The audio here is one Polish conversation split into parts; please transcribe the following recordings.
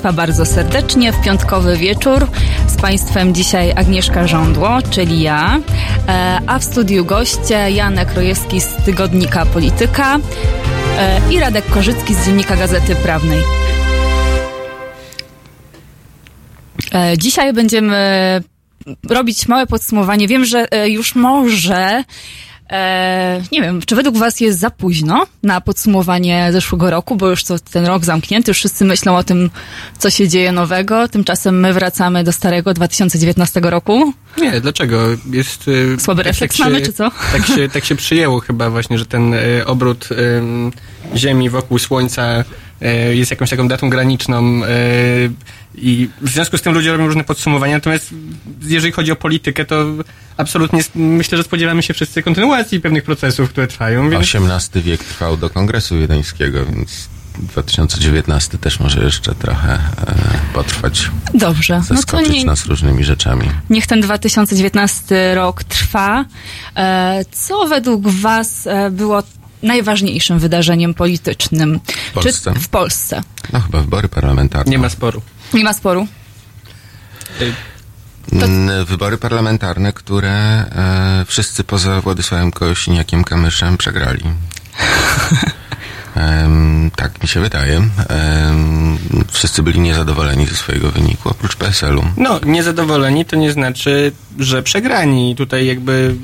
Państwa bardzo serdecznie w piątkowy wieczór. Z Państwem dzisiaj Agnieszka Żądło, czyli ja, e, a w studiu goście Janek Rojewski z Tygodnika Polityka e, i Radek Korzycki z Dziennika Gazety Prawnej. E, dzisiaj będziemy robić małe podsumowanie. Wiem, że już może E, nie wiem, czy według Was jest za późno na podsumowanie zeszłego roku, bo już to ten rok zamknięty, już wszyscy myślą o tym, co się dzieje nowego. Tymczasem my wracamy do starego 2019 roku. Nie, dlaczego? Jest. Y, Słaby tak, refleks tak mamy, czy co? Tak się, tak się przyjęło chyba właśnie, że ten y, obrót Ziemi wokół Słońca jest jakąś taką datą graniczną. Y, i w związku z tym ludzie robią różne podsumowania, natomiast jeżeli chodzi o politykę, to absolutnie myślę, że spodziewamy się wszyscy kontynuacji pewnych procesów, które trwają. Więc... XVIII wiek trwał do Kongresu Wiedeńskiego, więc 2019 też może jeszcze trochę e, potrwać. Dobrze. Zaskoczyć no to nie, nas różnymi rzeczami. Niech ten 2019 rok trwa. E, co według Was e, było najważniejszym wydarzeniem politycznym? W Polsce? Czy w Polsce? No chyba wybory parlamentarne. Nie ma sporu. Nie ma sporu. To... Mm, wybory parlamentarne, które e, wszyscy poza Władysławem Kośniakiem Kamyszem przegrali. Tak mi się wydaje. Wszyscy byli niezadowoleni ze swojego wyniku, oprócz PSL-u. No, niezadowoleni to nie znaczy, że przegrani. Tutaj jakby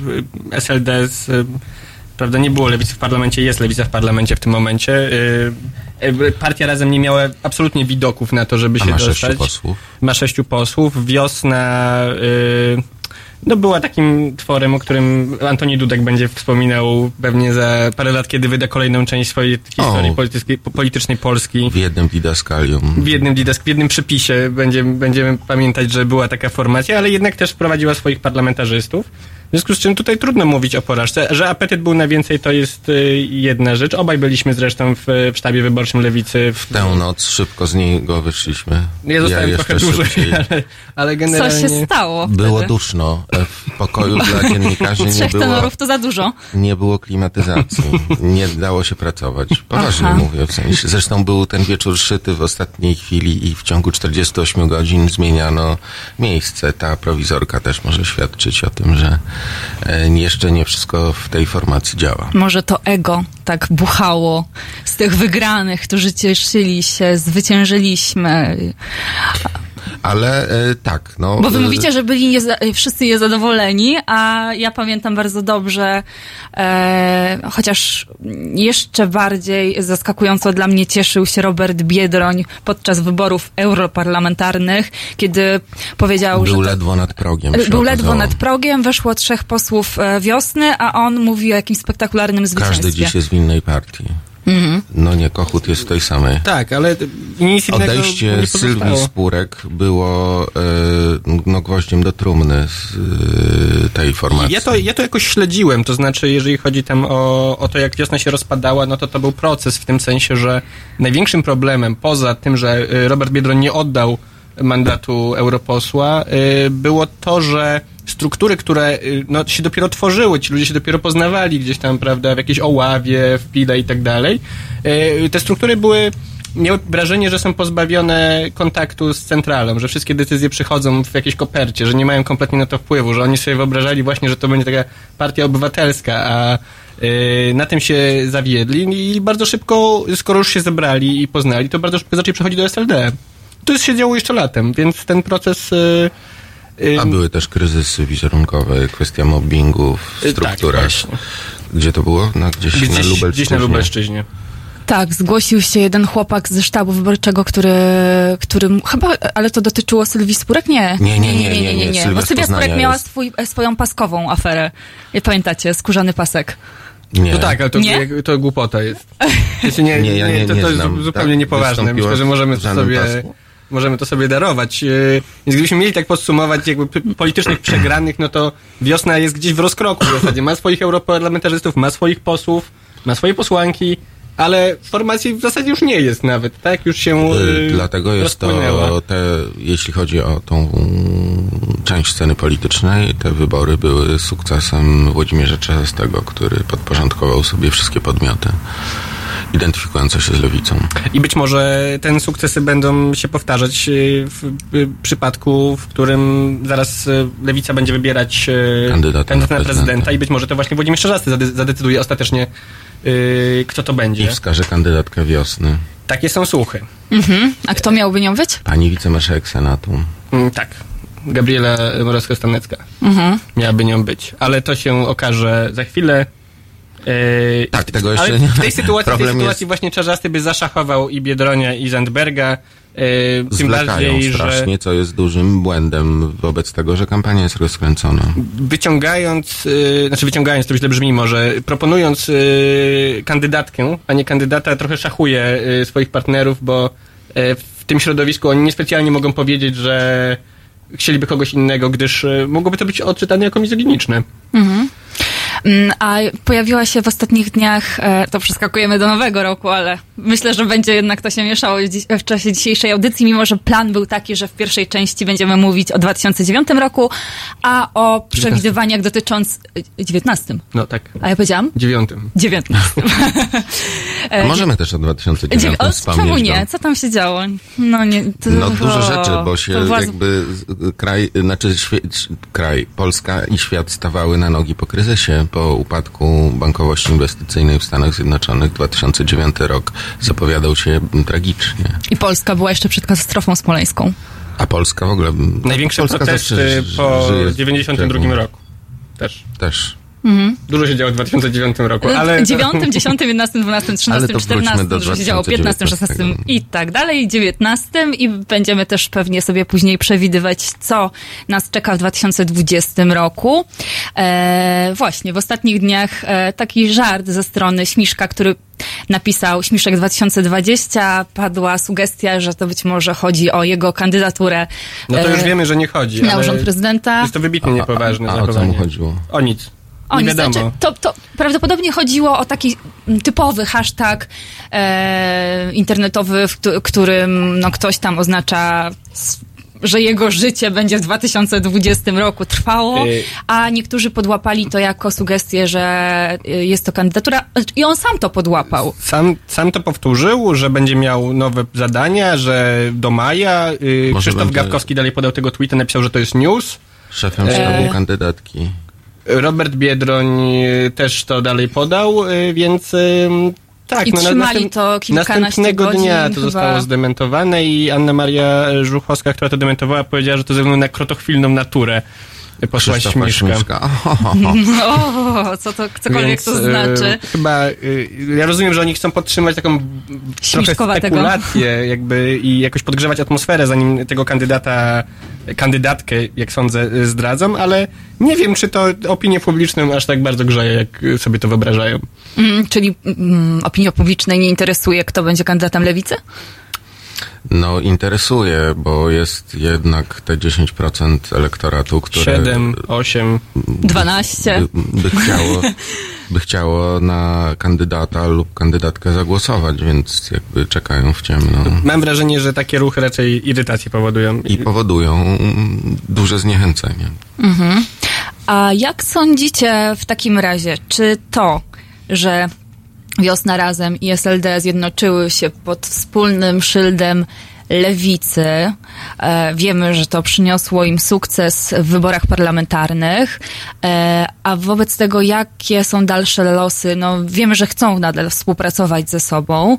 SLD z prawda, nie było lewicy w parlamencie, jest lewica w parlamencie w tym momencie. Y, y, partia razem nie miała absolutnie widoków na to, żeby A się ma dostać. Sześciu posłów. Ma sześciu posłów. Wiosna y, no była takim tworem, o którym Antoni Dudek będzie wspominał pewnie za parę lat, kiedy wyda kolejną część swojej historii politycznej Polski. W jednym didaskalium. W jednym didask, w jednym przepisie będziemy, będziemy pamiętać, że była taka formacja, ale jednak też wprowadziła swoich parlamentarzystów. W związku z czym tutaj trudno mówić o porażce. Że apetyt był na więcej, to jest y, jedna rzecz. Obaj byliśmy zresztą w, w sztabie wyborczym Lewicy. W... Tę noc szybko z niego wyszliśmy. Ja zostałem ja trochę dłużej, ale, ale generalnie... Co się stało Było wtedy? duszno. E, w pokoju dla dziennikarzy nie Trzech było... tenorów to za dużo. Nie było klimatyzacji. Nie dało się pracować. Poważnie Aha. mówię. W sensie. Zresztą był ten wieczór szyty w ostatniej chwili i w ciągu 48 godzin zmieniano miejsce. Ta prowizorka też może świadczyć o tym, że jeszcze nie wszystko w tej formacji działa. Może to ego tak buchało z tych wygranych, którzy cieszyli się, zwyciężyliśmy. Ale e, tak, no. Bo wy e, mówicie, że byli nieza, wszyscy niezadowoleni, a ja pamiętam bardzo dobrze, e, chociaż jeszcze bardziej zaskakująco dla mnie cieszył się Robert Biedroń podczas wyborów europarlamentarnych, kiedy powiedział, był że... Był ledwo nad progiem. Był ledwo nad progiem, weszło trzech posłów e, wiosny, a on mówi o jakimś spektakularnym zwycięstwie. Każdy dziś jest w innej partii. Mhm. No nie, Kochut jest w tej samej. Tak, ale nic Odejście Sylwii Spurek było e, no, gwoździem do trumny z e, tej formacji. Ja to, ja to jakoś śledziłem, to znaczy jeżeli chodzi tam o, o to, jak wiosna się rozpadała, no to to był proces w tym sensie, że największym problemem, poza tym, że e, Robert Biedroń nie oddał mandatu europosła, było to, że struktury, które y, no, się dopiero tworzyły, ci ludzie się dopiero poznawali gdzieś tam, prawda, w jakiejś oławie, w pile i tak dalej. Y, te struktury były miały wrażenie, że są pozbawione kontaktu z centralą, że wszystkie decyzje przychodzą w jakiejś kopercie, że nie mają kompletnie na to wpływu, że oni sobie wyobrażali właśnie, że to będzie taka partia obywatelska, a yy, na tym się zawiedli i bardzo szybko, skoro już się zebrali i poznali, to bardzo szybko zaczęli przechodzić do SLD. To się działo jeszcze latem, więc ten proces a były też kryzysy wizerunkowe, kwestia mobbingu w y, tak, strukturach. Tak, Gdzie to było? Na, gdzieś, gdzieś, na Lubelszczyźnie. Gdzieś na Lubelszczyźnie. Tak, zgłosił się jeden chłopak ze sztabu wyborczego, który, który chyba, ale to dotyczyło Sylwii Spurek? Nie. Nie, nie, nie, nie, nie. nie, nie. Bo Sylwia Spurek miała swój, swoją paskową aferę. Nie pamiętacie, skórzany pasek. Nie. No tak, ale to, nie? to głupota jest. Znaczy nie, nie, ja nie, to, to jest zupełnie tak, niepoważne. Myślę, że możemy sobie... Pasku możemy to sobie darować. E, więc gdybyśmy mieli tak podsumować jakby politycznych przegranych, no to wiosna jest gdzieś w rozkroku w zasadzie. Ma swoich europarlamentarzystów, ma swoich posłów, ma swoje posłanki, ale formacji w zasadzie już nie jest nawet, tak? Już się yy, Dlatego jest to, te, jeśli chodzi o tą część sceny politycznej, te wybory były sukcesem Włodzimierza Czerzastego, który podporządkował sobie wszystkie podmioty identyfikująca się z lewicą. I być może ten sukcesy będą się powtarzać y, w, w przypadku, w którym zaraz y, lewica będzie wybierać y, Kandydata na prezydenta. prezydenta i być może to właśnie Włodzimierz Czarzasty zade- zadecyduje ostatecznie, y, kto to I będzie. wskaże kandydatkę wiosny. Takie są słuchy. Mhm. A kto miałby nią być? Pani wicemarszałek Senatu. Mm, tak. Gabriela Morawska-Stanecka Mhm. miałaby nią być. Ale to się okaże za chwilę. Yy, Tak, tego ale jeszcze nie- W tej sytuacji, w tej sytuacji jest- właśnie Czarzasty by zaszachował i Biedronia, i Zandberga. Yy, tym bardziej, strasznie, że co jest dużym błędem wobec tego, że kampania jest rozkręcona. wyciągając, yy, znaczy wyciągając, to źle brzmi może, proponując yy, kandydatkę, a nie kandydata, trochę szachuje yy, swoich partnerów, bo yy, w tym środowisku oni niespecjalnie mogą powiedzieć, że chcieliby kogoś innego, gdyż yy, mogłoby to być odczytane jako mizoginiczne. Mm, A pojawiła się w ostatnich dniach, e, to przeskakujemy do nowego roku, ale myślę, że będzie jednak to się mieszało w czasie dzisiejszej audycji, mimo że plan był taki, że w pierwszej części będziemy mówić o 2009 roku, a o przewidywaniach dotyczących... 19. No tak. A ja powiedziałam? Dziewiątym. 19. A możemy też o 2009 Dziewię- o, wspomnieć. czemu bo- nie? Co tam się działo? No nie... To, No dużo o, rzeczy, bo się była jakby kraj, znaczy świe- kraj, Polska i świat stawały na nogi po kryzysie, po upadku bankowości inwestycyjnej w Stanach Zjednoczonych. 2009 rok zapowiadał się tragicznie. I Polska była jeszcze przed katastrofą smoleńską. A Polska w ogóle... Największe Polska protesty po żyje w 92 tego. roku. Też. Też. Dużo się działo w 2009 roku, ale... W 9, 10, 11, 12, 13, Ale to wróćmy 14, do dużo się działo 15, 16 i tak dalej, 19 i będziemy też pewnie sobie później przewidywać, co nas czeka w 2020 roku. E, właśnie, w ostatnich dniach e, taki żart ze strony Śmiszka, który napisał Śmiszek 2020, padła sugestia, że to być może chodzi o jego kandydaturę No to już e, wiemy, że nie chodzi, na urząd prezydenta. jest to wybitnie niepoważne A, a o co mu chodziło? O nic. O, nie wiadomo. znaczy, to, to prawdopodobnie chodziło o taki typowy hashtag e, internetowy, w któ- którym no, ktoś tam oznacza, że jego życie będzie w 2020 roku trwało, Y- a niektórzy podłapali to jako sugestię, że y, jest to kandydatura i on sam to podłapał. Sam, sam to powtórzył, że będzie miał nowe zadania, że do maja. Może Krzysztof będzie- Gawkowski dalej podał tego tweeta, napisał, że to jest news. Szefem E. sztabu kandydatki. Robert Biedroń yy, też to dalej podał, yy, więc yy, tak. I no, trzymali to kilkanaście Następnego godzin dnia to chyba. zostało zdementowane i Anna Maria Żuchowska, która to dementowała, powiedziała, że to ze względu na krotochwilną naturę posła Krzysztofa Śmiszka. Śmiszka. O, co to, cokolwiek Więc, to e, znaczy. chyba, e, ja rozumiem, że oni chcą podtrzymać taką trochę spekulację jakby i jakoś podgrzewać atmosferę, zanim tego kandydata, kandydatkę, jak sądzę, e, zdradzą, ale nie wiem, czy to opinię publiczną aż tak bardzo grzeje, jak e, sobie to wyobrażają. Mm, czyli mm, opinii publicznej nie interesuje, kto będzie kandydatem lewicy? No interesuje, bo jest jednak te 10% elektoratu, które 7, 8. 12. by, by, chciało, by chciało na kandydata lub kandydatkę zagłosować, więc jakby czekają w ciemno. Mam wrażenie, że takie ruchy raczej irytację powodują. I powodują duże zniechęcenie. A jak sądzicie w takim razie, czy to, że Wiosna Razem i SLD zjednoczyły się pod wspólnym szyldem lewicy. E, wiemy, że to przyniosło im sukces w wyborach parlamentarnych. E, a wobec tego, jakie są dalsze losy? No, wiemy, że chcą nadal współpracować ze sobą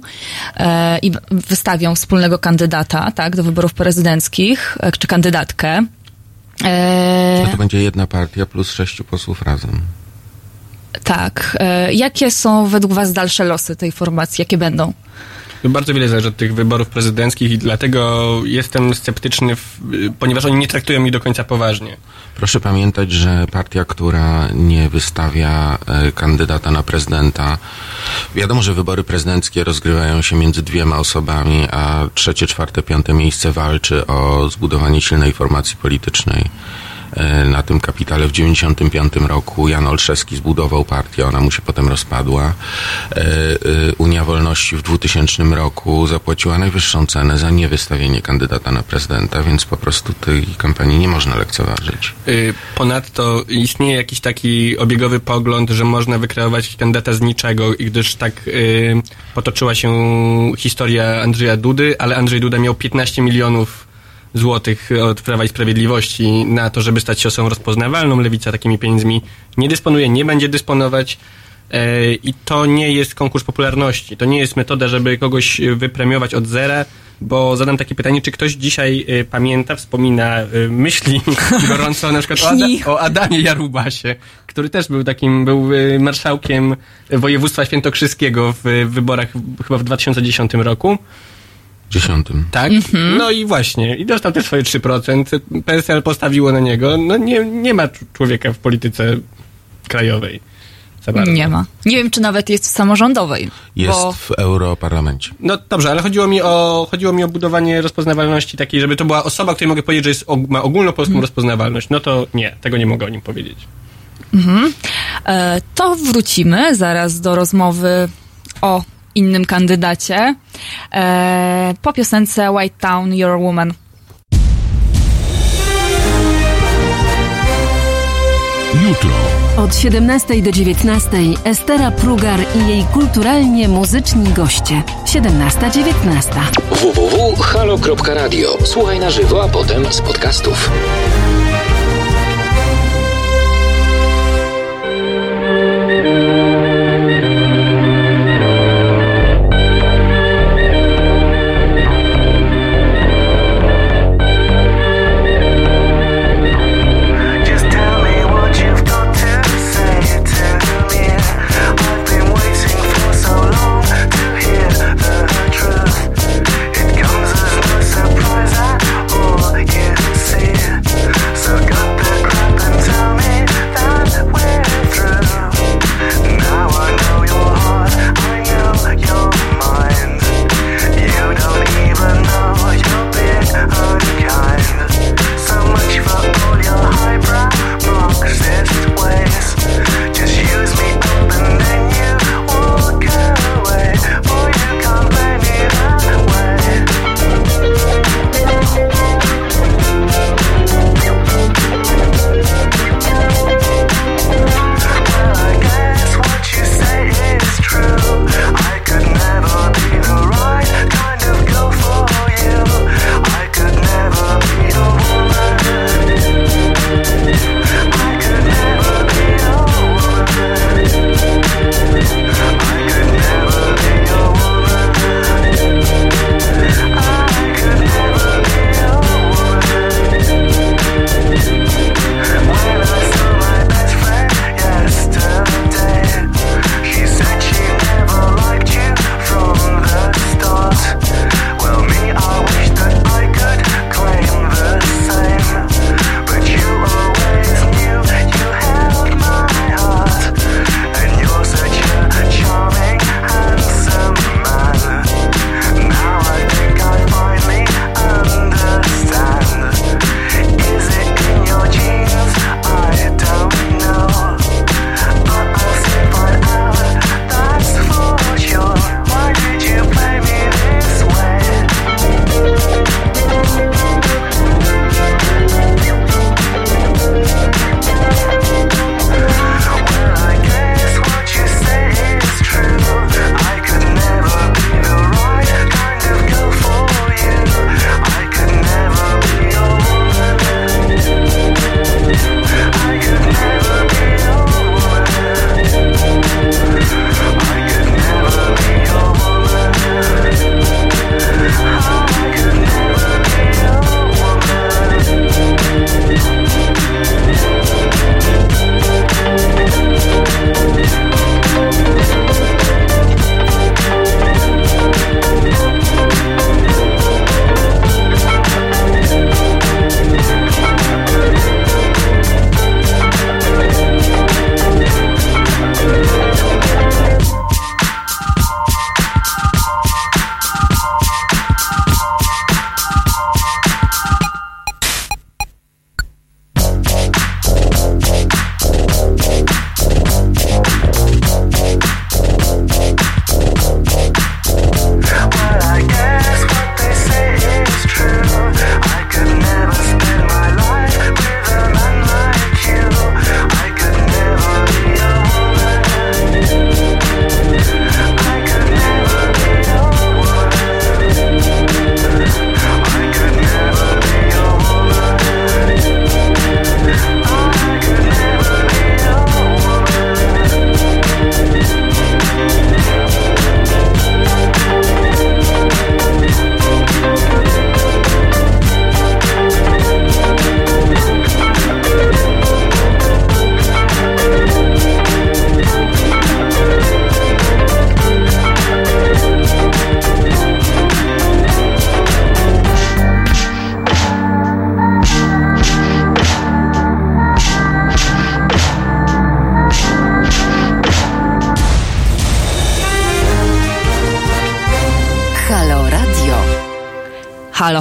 e, i wystawią wspólnego kandydata, tak, do wyborów prezydenckich, czy kandydatkę. To będzie jedna partia plus sześciu posłów razem. Tak. E, jakie są według Was dalsze losy tej formacji? Jakie będą? Bardzo wiele zależy od tych wyborów prezydenckich i dlatego jestem sceptyczny, w, ponieważ oni nie traktują ich do końca poważnie. Proszę pamiętać, że partia, która nie wystawia e, kandydata na prezydenta, wiadomo, że wybory prezydenckie rozgrywają się między dwiema osobami, a trzecie, czwarte, piąte miejsce walczy o zbudowanie silnej formacji politycznej. E, na tym kapitale w 95 roku. Jan Olszewski zbudował partię, ona mu się potem rozpadła. E, Unia Wolności w 2000 roku zapłaciła najwyższą cenę za niewystawienie kandydata na prezydenta, więc po prostu tej kampanii nie można lekceważyć. Ponadto istnieje jakiś taki obiegowy pogląd, że można wykreować kandydata z niczego, gdyż tak potoczyła się historia Andrzeja Dudy, ale Andrzej Duda miał 15 milionów złotych od Prawa i Sprawiedliwości na to, żeby stać się osobą rozpoznawalną. Lewica takimi pieniędzmi nie dysponuje, nie będzie dysponować. E, I to nie jest konkurs popularności. To nie jest metoda, żeby kogoś wypremiować od zera, bo zadam takie pytanie, czy ktoś dzisiaj e, pamięta, wspomina, e, myśli gorąco na przykład o, Ada, o Adamie Jarubasie, który też był takim, był marszałkiem województwa świętokrzyskiego w wyborach chyba w 2010 roku. Dziesiątym. Tak? Mhm. No i właśnie. I dostał te swoje 3%. PSL postawiło na niego. No nie, nie ma człowieka w polityce krajowej. Nie ma. Nie wiem, czy nawet jest w samorządowej. Jest bo... w Europarlamencie. No dobrze, ale chodziło mi o, chodziło mi o budowanie rozpoznawalności takiej, żeby to była osoba, której mogę powiedzieć, że jest, ma ogólnopolską hmm. rozpoznawalność. No to nie, tego nie mogę o nim powiedzieć. Mhm. E, to wrócimy zaraz do rozmowy o innym kandydacie. E, po piosence White Town, Your Woman. Jutro. Od 17 do 19 Estera Prugar i jej kulturalnie muzyczni goście. 17-19. www.halo.radio. Słuchaj na żywo, a potem z podcastów.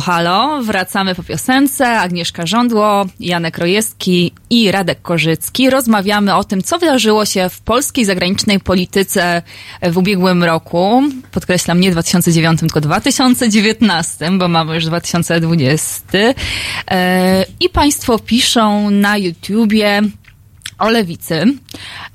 Halo, wracamy po piosence. Agnieszka Żądło, Janek Rojewski i Radek Korzycki. Rozmawiamy o tym, co wydarzyło się w polskiej zagranicznej polityce w ubiegłym roku. Podkreślam, nie 2009, tylko 2019, bo mamy już 2020. E, I Państwo piszą na YouTubie, o lewicy.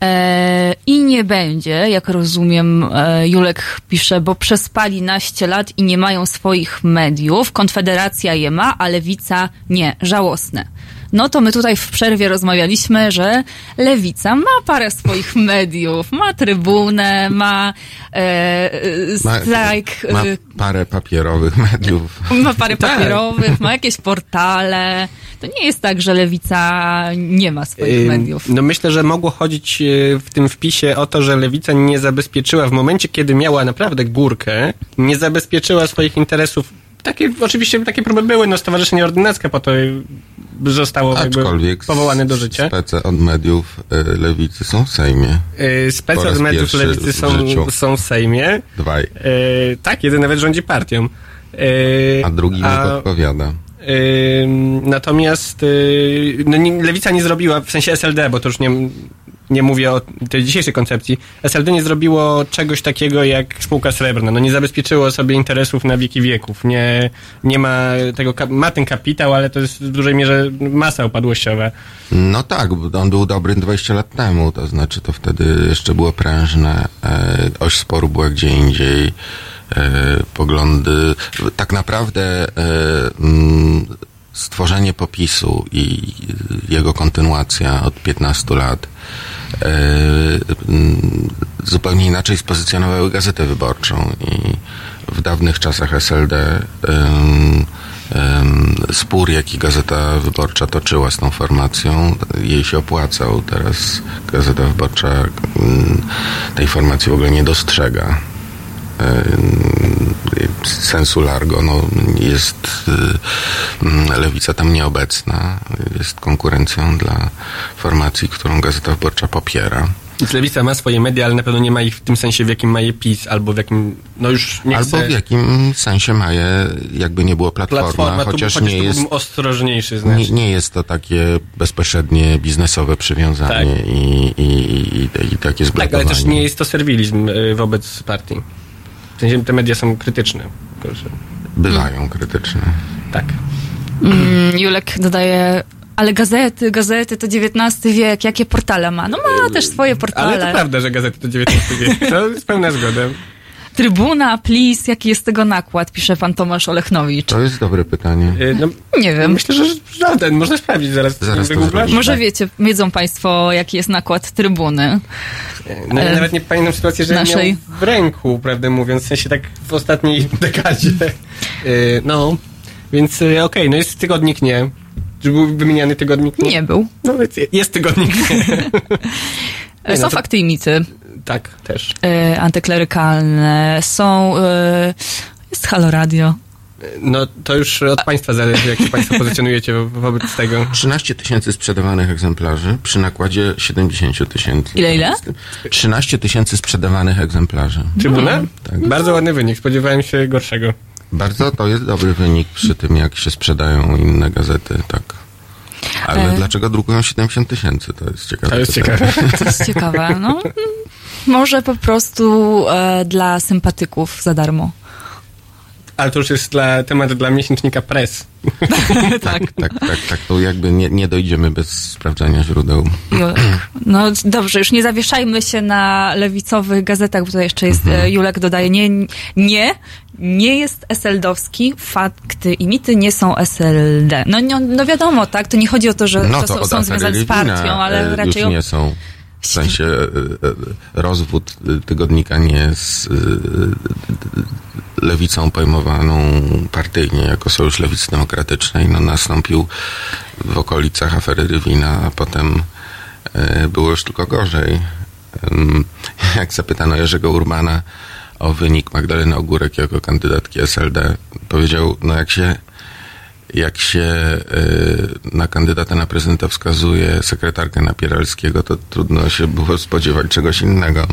E, I nie będzie, jak rozumiem, e, Julek pisze, bo przespali naście lat i nie mają swoich mediów. Konfederacja je ma, a lewica nie. Żałosne. No to my tutaj w przerwie rozmawialiśmy, że lewica ma parę swoich mediów, ma trybunę, ma e, strajk. Ma, ma parę papierowych mediów. Ma parę papierowych, ma jakieś portale. To nie jest tak, że lewica nie ma swoich mediów. No myślę, że mogło chodzić e, w tym wpisie o to, że lewica nie zabezpieczyła w momencie, kiedy miała naprawdę górkę, nie zabezpieczyła swoich interesów takie, oczywiście takie próby były, no Stowarzyszenie Ordynackie po to zostało Aczkolwiek powołane do życia. spece od mediów y, lewicy są w Sejmie. Y, spece od mediów lewicy są, są w Sejmie. Dwaj. Y, tak, jeden nawet rządzi partią. a drugi a, nie podpowiada. Natomiast no, lewica nie zrobiła, w sensie SLD, bo to już nie, nie mówię o tej dzisiejszej koncepcji, SLD nie zrobiło czegoś takiego jak spółka srebrna. No nie zabezpieczyło sobie interesów na wieki wieków. Nie, nie ma tego, ma ten kapitał, ale to jest w dużej mierze masa upadłościowa. No tak, on był dobry 20 lat temu, to znaczy to wtedy jeszcze było prężne, e, oś sporu była gdzie indziej, e, poglądy, tak naprawdę e, stworzenie popisu i jego kontynuacja od 15 lat e, zupełnie inaczej spozycjonowały Gazetę Wyborczą i w dawnych czasach SLD spór, jaki Gazeta Wyborcza toczyła z tą formacją, jej się opłacał. Teraz Gazeta Wyborcza mm, tej formacji w ogóle nie dostrzega sensu largo, no, jest y, lewica tam nieobecna, jest konkurencją dla formacji, którą Gazeta Wyborcza popiera. Więc lewica ma swoje media, ale na pewno nie ma ich w tym sensie, w jakim ma je PiS, albo w jakim, no już nie Albo chcę... w jakim sensie ma je, jakby nie było platforma, platforma chociaż, tu, nie jest... ostrożniejszy znacznie. Nie, nie, jest to takie bezpośrednie biznesowe przywiązanie tak. i, i, i, i takie zblokowanie. Tak, ale też nie jest to serwilizm y, wobec partii. W sensie te media są krytyczne. Bywają krytyczne. Tak. Mm, Julek dodaje ale gazety, gazety to XIX wiek, jakie portale ma? No ma też swoje portale. Ale to prawda, że gazety to XIX wiek, to jest pełna zgoda. Trybuna, please, jaki jest tego nakład, pisze pan Tomasz Olechnowicz. To jest dobre pytanie. Y, no, nie wiem. Myślę, że żaden, można sprawdzić zaraz. zaraz Może wiecie, wiedzą państwo, jaki jest nakład trybuny. No ja e, nawet nie pamiętam sytuacji, że naszej... miał w ręku, prawdę mówiąc, w sensie tak w ostatniej dekadzie. No, więc okej, okay, no jest tygodnik nie. Czy był wymieniany tygodnik nie? Nie był. No więc jest tygodnik nie. Są no, fakty i mity. Tak, też. E, antyklerykalne. Są... E, jest Halo Radio. No to już od Państwa zależy, jak się Państwo pozycjonujecie wo wobec tego. 13 tysięcy sprzedawanych egzemplarzy przy nakładzie 70 tysięcy. Ile, ile? 13 tysięcy sprzedawanych egzemplarzy. Trybunę? Mm. Tak. Bardzo ładny wynik, spodziewałem się gorszego. Bardzo to jest dobry wynik przy tym, jak się sprzedają inne gazety, tak. Ale e... dlaczego drukują 70 tysięcy? To jest ciekawe. To jest ciekawe. To jest ciekawe. No, może po prostu e, dla sympatyków za darmo. Ale to już jest dla, temat dla miesięcznika Press. tak. tak, tak, tak, tak. To jakby nie, nie dojdziemy bez sprawdzania źródeł. No dobrze, już nie zawieszajmy się na lewicowych gazetach, bo tutaj jeszcze jest, mhm. E, Julek dodaje, nie, nie, nie jest SLD-owski, fakty i mity nie są SLD. No, no, no wiadomo, tak, to nie chodzi o to, że no to, to są, są związane z partią, ale e, raczej... Już nie są. W sensie e, rozwód tygodnika nie jest lewicą pojmowaną partyjnie jako Sojusz Lewicy Demokratycznej no, nastąpił w okolicach afery Rywina, a potem e, było już tylko gorzej. Jak zapytano Jerzego Urbana o wynik Magdaleny Ogórek jako kandydatki SLD, powiedział, no jak się jak się e, na kandydata na prezydenta wskazuje sekretarkę Napieralskiego, to trudno się było spodziewać czegoś innego.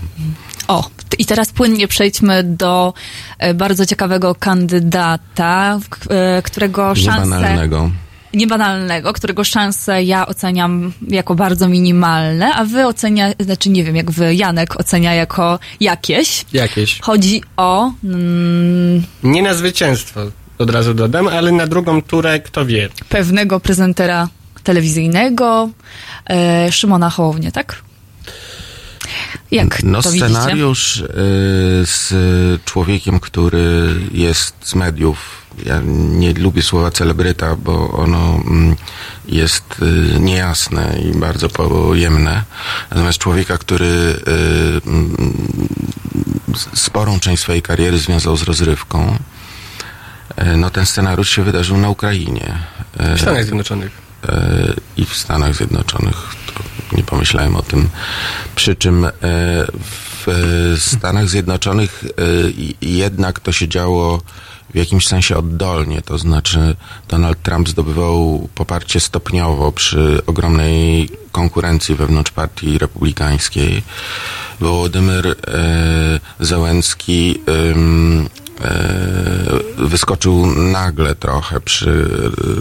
O, I teraz płynnie przejdźmy do e, bardzo ciekawego kandydata, e, którego szanse... Niebanalnego. Niebanalnego, którego szanse ja oceniam jako bardzo minimalne, a wy ocenia, znaczy nie wiem, jak wy, Janek ocenia jako jakieś. Jakieś. Chodzi o... Mm, Nie na zwycięstwo, od razu dodam, ale na drugą turę, kto wie. pewnego prezentera telewizyjnego, e, Szymona Hołownię, tak? Jak No to scenariusz y, z człowiekiem, który jest z mediów. Ja nie lubię słowa celebryta, bo ono mm, jest y, niejasne i bardzo pojemne. Natomiast człowieka, który y, mm, sporą część swojej kariery związał z rozrywką, no ten scenariusz się wydarzył na Ukrainie. Y, W Stanach Zjednoczonych. e, i w Stanach Zjednoczonych. To nie pomyślałem o tym. Przy czym e, w e, Stanach Zjednoczonych e, jednak to się działo w jakimś sensie oddolnie, to znaczy Donald Trump zdobywał poparcie stopniowo przy ogromnej konkurencji wewnątrz partii republikańskiej. Wołodymyr e, e, wyskoczył nagle trochę przy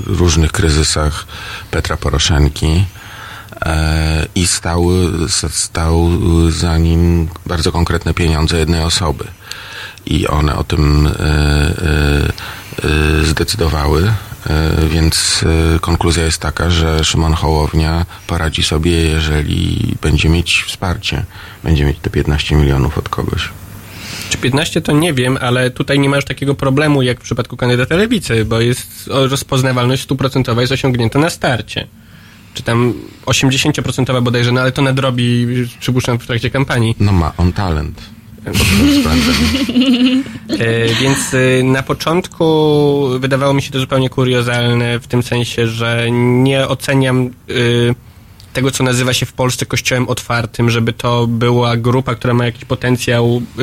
różnych kryzysach Petra Poroszenki e, i stał, stał za nim bardzo konkretne pieniądze jednej osoby. I one o tym e, e, e, zdecydowały. E, Więc e, konkluzja jest taka, że Szymon Hołownia poradzi sobie, jeżeli będzie mieć wsparcie, będzie mieć te 15 milionów od kogoś. Czy 15 to nie wiem, ale tutaj nie ma już takiego problemu jak w przypadku kandydata lewicy, bo jest rozpoznawalność stuprocentowa jest osiągnięta na starcie. Czy tam 80% bodajże, no ale to nadrobi, przypuszczam, w trakcie kampanii. No ma on talent. E, więc e, na początku wydawało mi się to zupełnie kuriozalne, w tym sensie, że nie oceniam e, tego, co nazywa się w Polsce kościołem otwartym, żeby to była grupa, która ma jakiś potencjał e,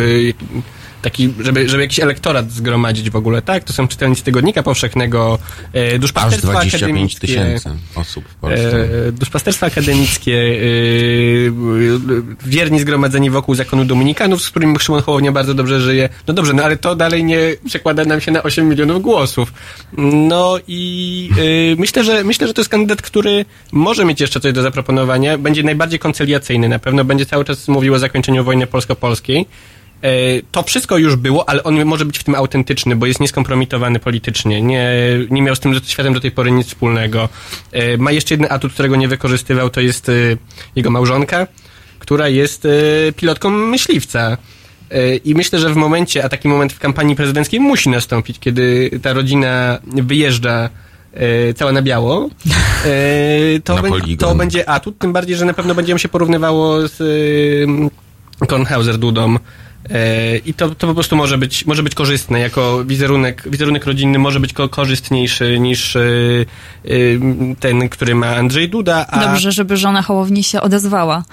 taki, żeby, żeby jakiś elektorat zgromadzić w ogóle, tak? To są czytelnicy Tygodnika Powszechnego, e, Aż duszpasterstwa 25 akademickie. tysięcy osób w Polsce. E, duszpasterstwa akademickie, e, e, wierni zgromadzeni wokół zakonu dominikanów, z którymi Szymon Hołownia bardzo dobrze żyje. No dobrze, no ale to dalej nie przekłada nam się na 8 milionów głosów. No i e, myślę, że myślę, że to jest kandydat, który może mieć jeszcze coś do zaproponowania. Będzie najbardziej koncyliacyjny. Na pewno będzie cały czas mówił o zakończeniu wojny polsko-polskiej. E, To wszystko już było, ale on może być w tym autentyczny, bo jest nieskompromitowany politycznie. Nie, nie miał z tym światem do tej pory nic wspólnego. E, Ma jeszcze jeden atut, którego nie wykorzystywał, to jest e, jego małżonka, która jest pilotką myśliwca. I myślę, że w momencie, a taki moment w kampanii prezydenckiej musi nastąpić, kiedy ta rodzina wyjeżdża cała na biało, to, Na bę- poligon. to będzie atut, tym bardziej, że na pewno będzie się porównywało z Kornhauser Dudą. E, I to, to po prostu może być, może być korzystne, jako wizerunek, wizerunek rodzinny może być ko- korzystniejszy niż e, e, ten, który ma Andrzej Duda, a Dobrze, żeby żona Hołowni się odezwała.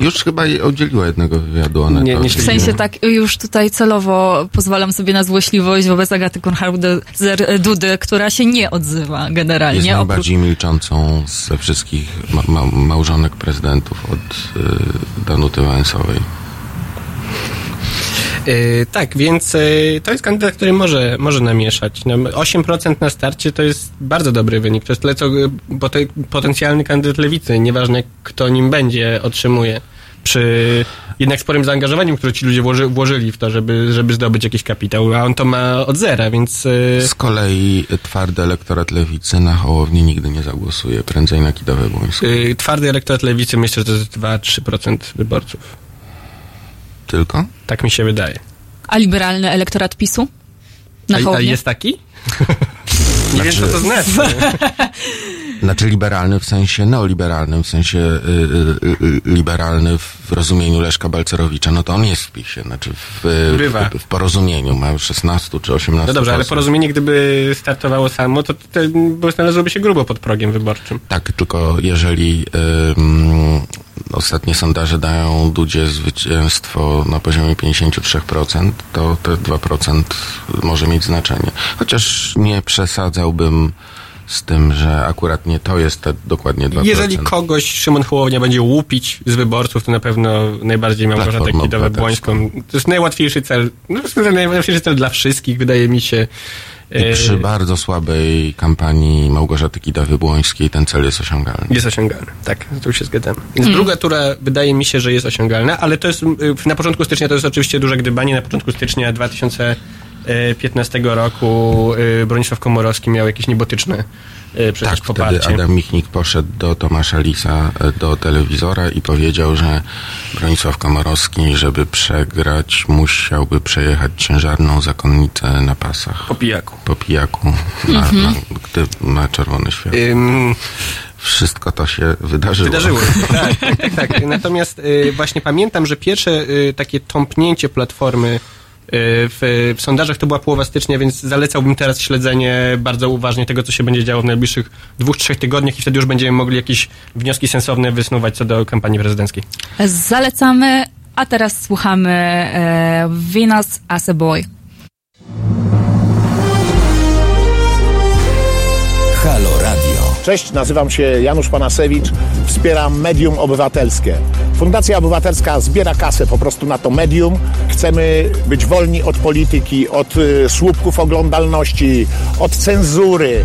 Już chyba jej udzieliła jednego wywiadu. Nie- nie W sensie tak, już tutaj celowo pozwalam sobie na złośliwość wobec Agaty Konrad-Dudy, która się nie odzywa Jest generalnie. Oprócz, najbardziej milczącą ze wszystkich ma- ma- małżonek prezydentów od y, Danuty Wałęsowej. Yy, tak, więc yy, to jest kandydat, który może, może namieszać. No, 8% na starcie to jest bardzo dobry wynik. To jest tyle, co yy, pote, potencjalny kandydat lewicy, nieważne kto nim będzie, otrzymuje. Przy jednak sporym zaangażowaniu, które ci ludzie włoży, włożyli w to, żeby, żeby zdobyć jakiś kapitał, a on to ma od zera, więc yy, Z kolei twardy elektorat lewicy na Hołownię nigdy nie zagłosuje, prędzej na Kidawę Błońską. yy, twardy elektorat lewicy myślę, że to jest 2-3% wyborców. Tylko? Tak mi się wydaje. a liberalny elektorat PiSu? Na A, a jest taki? Nie wiem, co to znaczy. Znaczy liberalny w sensie neoliberalnym, w sensie y, y, y, liberalny w rozumieniu Leszka Balcerowicza, no to on jest w PiSie, znaczy w, w, w porozumieniu, ma 16 czy 18 No dobrze, ale posłów. porozumienie, gdyby startowało samo, to, to, to znalazłoby się grubo pod progiem wyborczym. Tak, tylko jeżeli ostatnie sondaże dają Dudzie zwycięstwo na poziomie 53%, to te 2% może mieć znaczenie. Chociaż nie przesadzałbym z tym, że akurat nie to jest te dokładnie 2%. Jeżeli kogoś Szymon Hołownia będzie łupić z wyborców, to na pewno najbardziej Małgorzatę Platformę Kidawę-Błońską. To jest najłatwiejszy cel. No, najłatwiejszy cel dla wszystkich, wydaje mi się. I E, przy bardzo słabej kampanii Małgorzaty Kidawy-Błońskiej ten cel jest osiągalny. Jest osiągalny. Tak, tu się zgadzam. Więc Mm. druga tura wydaje mi się, że jest osiągalna, ale to jest y, na początku stycznia to jest oczywiście duże gdybanie. Na początku stycznia 2015 roku y, Bronisław Komorowski miał jakieś niebotyczne przecież Tak, poparcie. wtedy Adam Michnik poszedł do Tomasza Lisa e, do telewizora i powiedział, że Bronisław Komorowski, żeby przegrać, musiałby przejechać ciężarną zakonnicę na pasach. Po pijaku. Po pijaku, na, na, gdy ma czerwone światło. Ym, Wszystko to się wydarzyło. Wydarzyło. tak, tak, tak, tak. Natomiast y, właśnie pamiętam, że pierwsze y, takie tąpnięcie platformy y, w, w sondażach to była połowa stycznia, więc zalecałbym teraz śledzenie bardzo uważnie tego, co się będzie działo w najbliższych dwóch, trzech tygodniach i wtedy już będziemy mogli jakieś wnioski sensowne wysnuwać co do kampanii prezydenckiej. Zalecamy, a teraz słuchamy e, Venus as a Boy. Halo Radio. Cześć, nazywam się Janusz Panasewicz, wspieram Medium Obywatelskie. Fundacja Obywatelska zbiera kasę po prostu na to medium. Chcemy być wolni od polityki, od y, słupków oglądalności, od cenzury,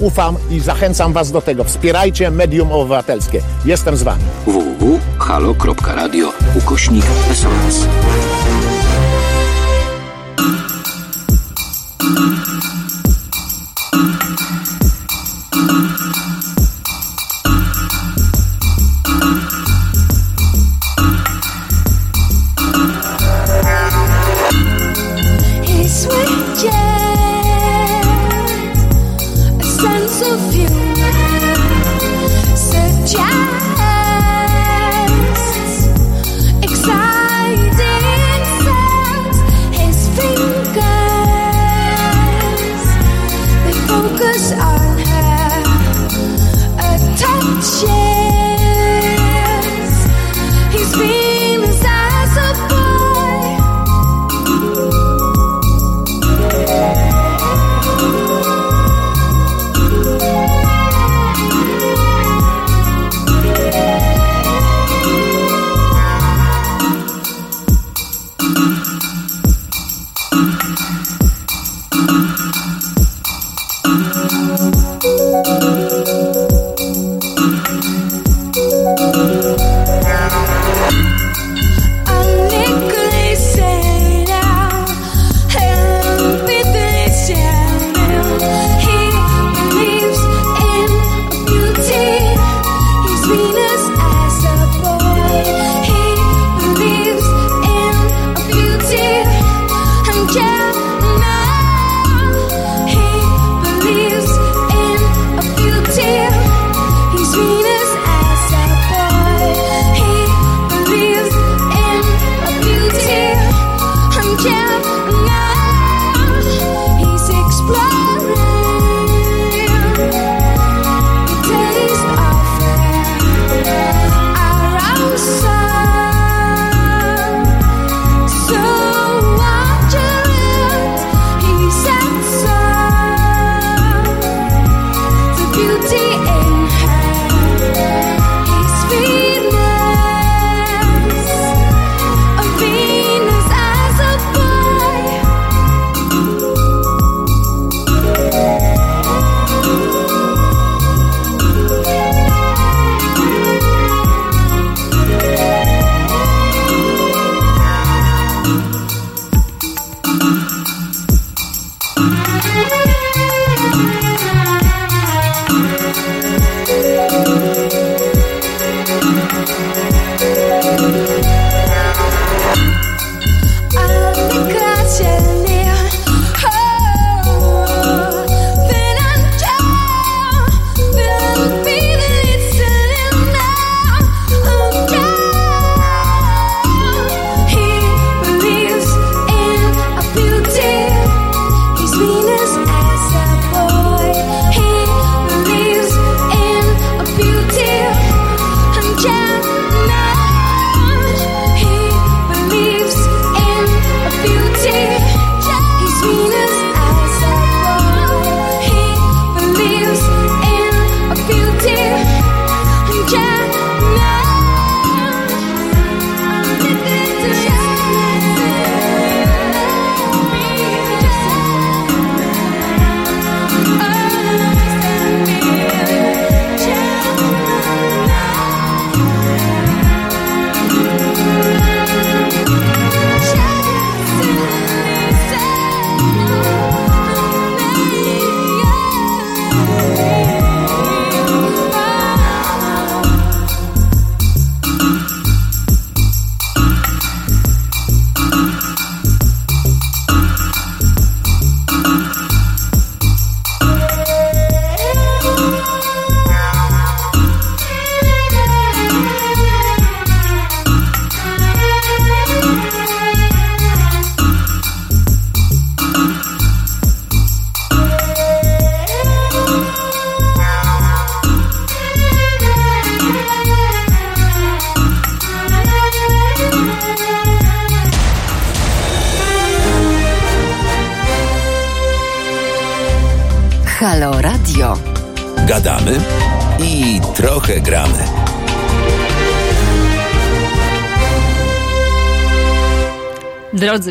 ufam i zachęcam was do tego. Wspierajcie medium obywatelskie. Jestem z wami. www.halo.radio ukośnik SOS.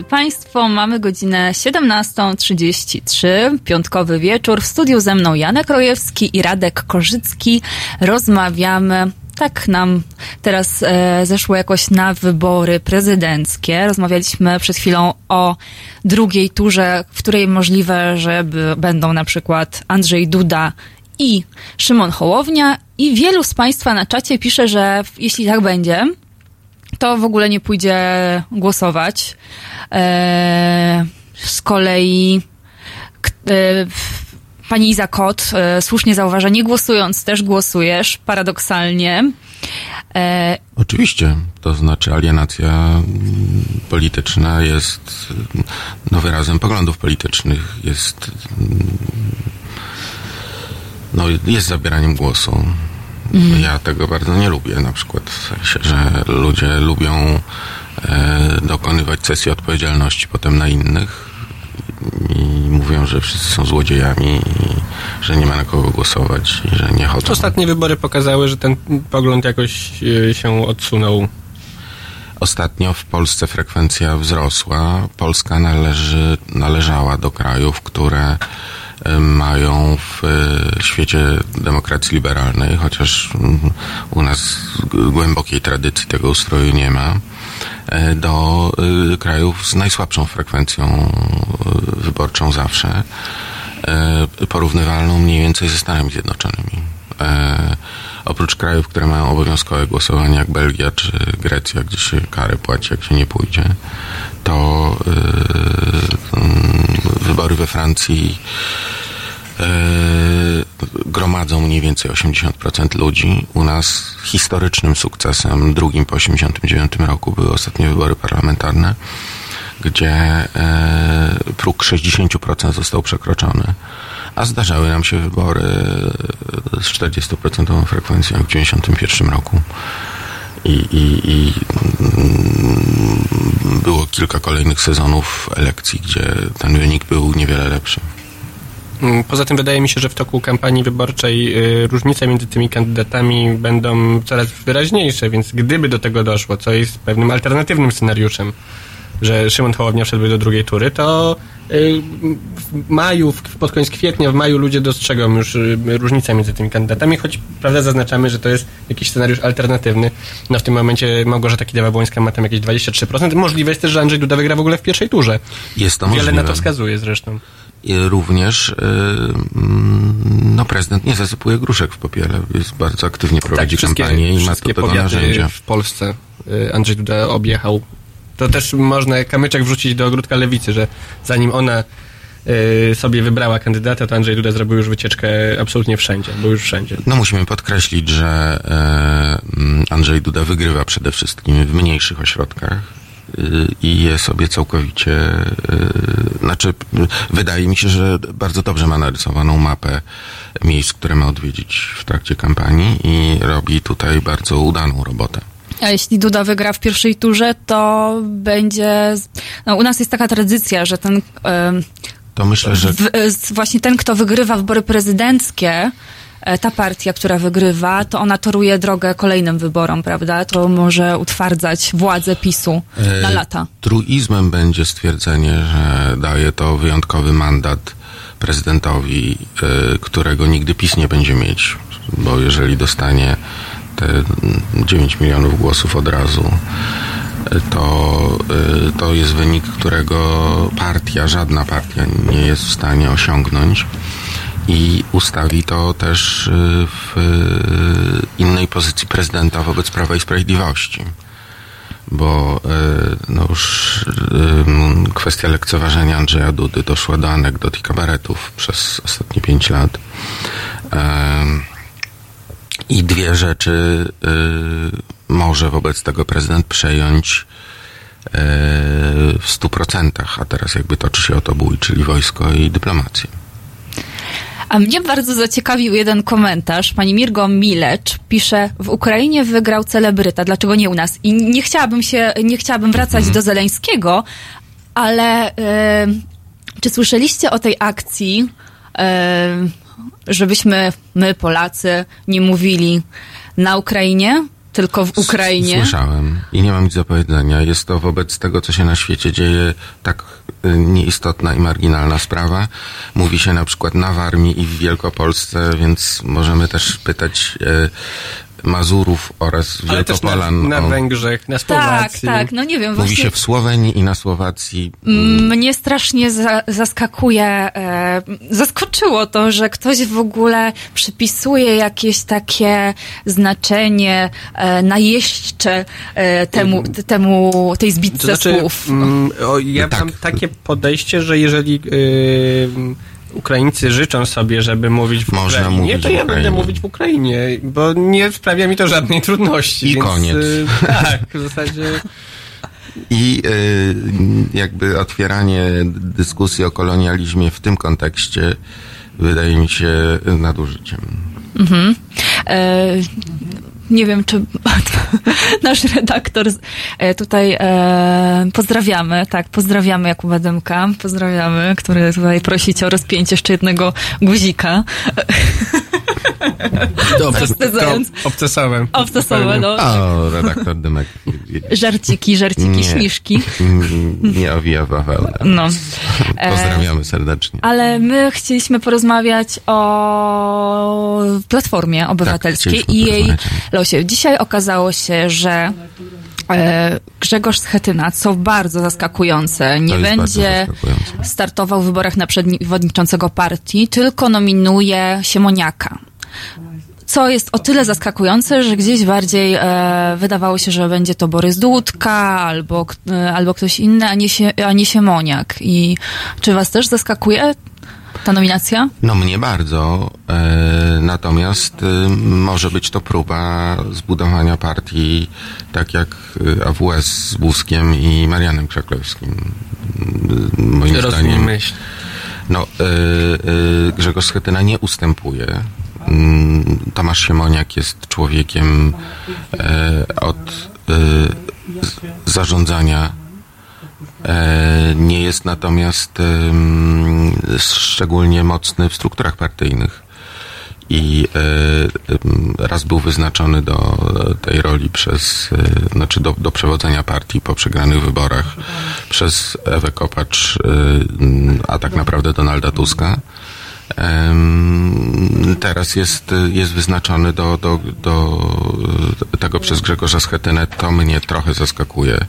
Państwo, mamy godzinę 17.33, piątkowy wieczór. W studiu ze mną Janek Rojewski i Radek Korzycki. Rozmawiamy. Tak nam teraz e, zeszło jakoś na wybory prezydenckie. Rozmawialiśmy przed chwilą o drugiej turze, w której możliwe, że będą na przykład Andrzej Duda i Szymon Hołownia. I wielu z Państwa na czacie pisze, że jeśli tak będzie, to w ogóle nie pójdzie głosować. E, z kolei e, pani Iza Kot e, słusznie zauważa, nie głosując też głosujesz, paradoksalnie. E, Oczywiście, to znaczy alienacja mm, polityczna jest no, wyrazem poglądów politycznych, jest, mm, no, jest zabieraniem głosu. Ja tego bardzo nie lubię, na przykład w sensie, że ludzie lubią e, dokonywać sesji odpowiedzialności potem na innych i mówią, że wszyscy są złodziejami i że nie ma na kogo głosować i że nie chodzą. Ostatnie wybory pokazały, że ten pogląd jakoś e, się odsunął. Ostatnio w Polsce frekwencja wzrosła. Polska należy, należała do krajów, które mają w e, świecie demokracji liberalnej, chociaż mm, u nas głębokiej tradycji tego ustroju nie ma, e, do e, krajów z najsłabszą frekwencją wyborczą zawsze, porównywalną mniej więcej ze Stanami Zjednoczonymi. Oprócz krajów, które mają obowiązkowe głosowanie, jak Belgia czy Grecja, gdzie się karę płaci, jak się nie pójdzie, to mm, wybory we Francji e, gromadzą mniej więcej 80% ludzi. U nas historycznym sukcesem, drugim po 89 roku, były ostatnie wybory parlamentarne, gdzie e, próg 60% został przekroczony. A zdarzały nam się wybory z 40% frekwencją w 91 roku. I, i, i mm, było kilka kolejnych sezonów elekcji, gdzie ten wynik był niewiele lepszy. Mm, Poza tym wydaje mi się, że w toku kampanii wyborczej y, różnice między tymi kandydatami będą coraz wyraźniejsze, więc gdyby do tego doszło, co jest pewnym alternatywnym scenariuszem, że Szymon Hołownia wszedłby do drugiej tury, to w maju, w, pod koniec kwietnia, w maju ludzie dostrzegą już y, różnicę między tymi kandydatami, choć prawda zaznaczamy, że to jest jakiś scenariusz alternatywny. No w tym momencie Małgorzata Kidawa-Błońska ma tam jakieś 23%. Możliwe jest też, że Andrzej Duda wygra w ogóle w pierwszej turze. Jest to Wiele możliwe. na to wskazuje zresztą. I również y, mm, no, prezydent nie zasypuje gruszek w popiele. Jest bardzo aktywnie prowadzi kampanię i ma do tego narzędzia. w Polsce y, Andrzej Duda objechał. To też można kamyczek wrzucić do ogródka lewicy, że zanim ona y, sobie wybrała kandydata, to Andrzej Duda zrobił już wycieczkę absolutnie wszędzie, był już wszędzie. No musimy podkreślić, że e, Andrzej Duda wygrywa przede wszystkim w mniejszych ośrodkach y, i je sobie całkowicie, znaczy wydaje mi się, że bardzo dobrze ma narysowaną mapę miejsc, które ma odwiedzić w trakcie kampanii i robi tutaj bardzo udaną robotę. A jeśli Duda wygra w pierwszej turze, to będzie. No, u nas jest taka tradycja, że ten. To myślę, że w, z- właśnie ten, kto wygrywa wybory prezydenckie, e, ta partia, która wygrywa, to ona toruje drogę kolejnym wyborom, prawda? To może utwardzać władzę PiSu na E, lata. Truizmem będzie stwierdzenie, że daje to wyjątkowy mandat prezydentowi, e, którego nigdy PiS nie będzie mieć, bo jeżeli dostanie te mm, 9 milionów głosów od razu, to, e, to jest wynik, którego partia, żadna partia nie jest w stanie osiągnąć i ustawi to też e, w e, innej pozycji prezydenta wobec Prawa i Sprawiedliwości bo no już kwestia lekceważenia Andrzeja Dudy doszła do anegdot i kabaretów przez ostatnie pięć lat. I dwie rzeczy y, może wobec tego prezydent przejąć e, w stu procentach, a teraz jakby toczy się o to bój, czyli wojsko i dyplomację. A mnie bardzo zaciekawił jeden komentarz. Pani Mirgo Milecz pisze, w Ukrainie wygrał celebryta, dlaczego nie u nas? I nie chciałabym się, nie chciałabym wracać do Zeleńskiego, ale e, czy słyszeliście o tej akcji e, żebyśmy, my Polacy, nie mówili na Ukrainie, tylko w Ukrainie. Słyszałem i nie mam nic do powiedzenia. Jest to wobec tego, co się na świecie dzieje, tak y, nieistotna i marginalna sprawa. Mówi się na przykład na Warmii i w Wielkopolsce, więc możemy też pytać e, Mazurów oraz Ale też na, na o- Węgrzech, na Tak, Słowacji. tak, no nie wiem, Mówi właśnie się w Słowenii i na Słowacji. mnie strasznie za, zaskakuje, e, zaskoczyło to, że ktoś w ogóle przypisuje jakieś takie znaczenie e, najeźdźcze e, temu, t- temu, tej zbitce To znaczy, słów. mm, o, ja tak. mam takie podejście, że jeżeli yy, Ukraińcy życzą sobie, żeby mówić w Można Ukrainie, mówić to ja Ukrainie. będę mówić w Ukrainie, bo nie sprawia mi to żadnej trudności. I więc, koniec. y, tak, w zasadzie... I y, jakby otwieranie dyskusji o kolonializmie w tym kontekście wydaje mi się nadużyciem. E, nie wiem, czy nasz redaktor e, tutaj e, pozdrawiamy, tak, pozdrawiamy Jakuba Dymka, pozdrawiamy, który tutaj prosi cię o rozpięcie jeszcze jednego guzika. Dobrze, Wstydząc. obcesałem. Obcesowe, no. O, redaktor Dymek Żarciki, żarciki, Nie. śmiszki. nie owija w bawełnę. No. E, Pozdrawiamy serdecznie. Ale my chcieliśmy porozmawiać o Platformie Obywatelskiej chcieliśmy i jej losie. Dzisiaj okazało się, że e, Grzegorz Schetyna, co bardzo zaskakujące, nie będzie zaskakujące. startował w wyborach na przewodniczącego partii, tylko nominuje Siemoniaka. Co jest o tyle zaskakujące, że gdzieś bardziej e, wydawało się, że będzie to Borys Dudka albo, e, albo ktoś inny, a nie, się, a nie Siemoniak. I czy was też zaskakuje ta nominacja? No mnie bardzo, e, natomiast e, może być to próba zbudowania partii tak jak e, AWS z Buzkiem i Marianem Krzaklewskim. E, Moim Rozumiem zdaniem myśl. no, Grzegorz Schetyna nie ustępuje. Mm, Tomasz Siemoniak jest człowiekiem e, od e, zarządzania E, nie jest natomiast szczególnie mocny w strukturach partyjnych. I raz był wyznaczony do tej roli przez, znaczy do, do przewodzenia partii po przegranych wyborach przez Ewę Kopacz, a tak naprawdę Donalda Tuska. Teraz jest, jest wyznaczony do, do, do tego przez Grzegorza Schetynę. To mnie trochę zaskakuje,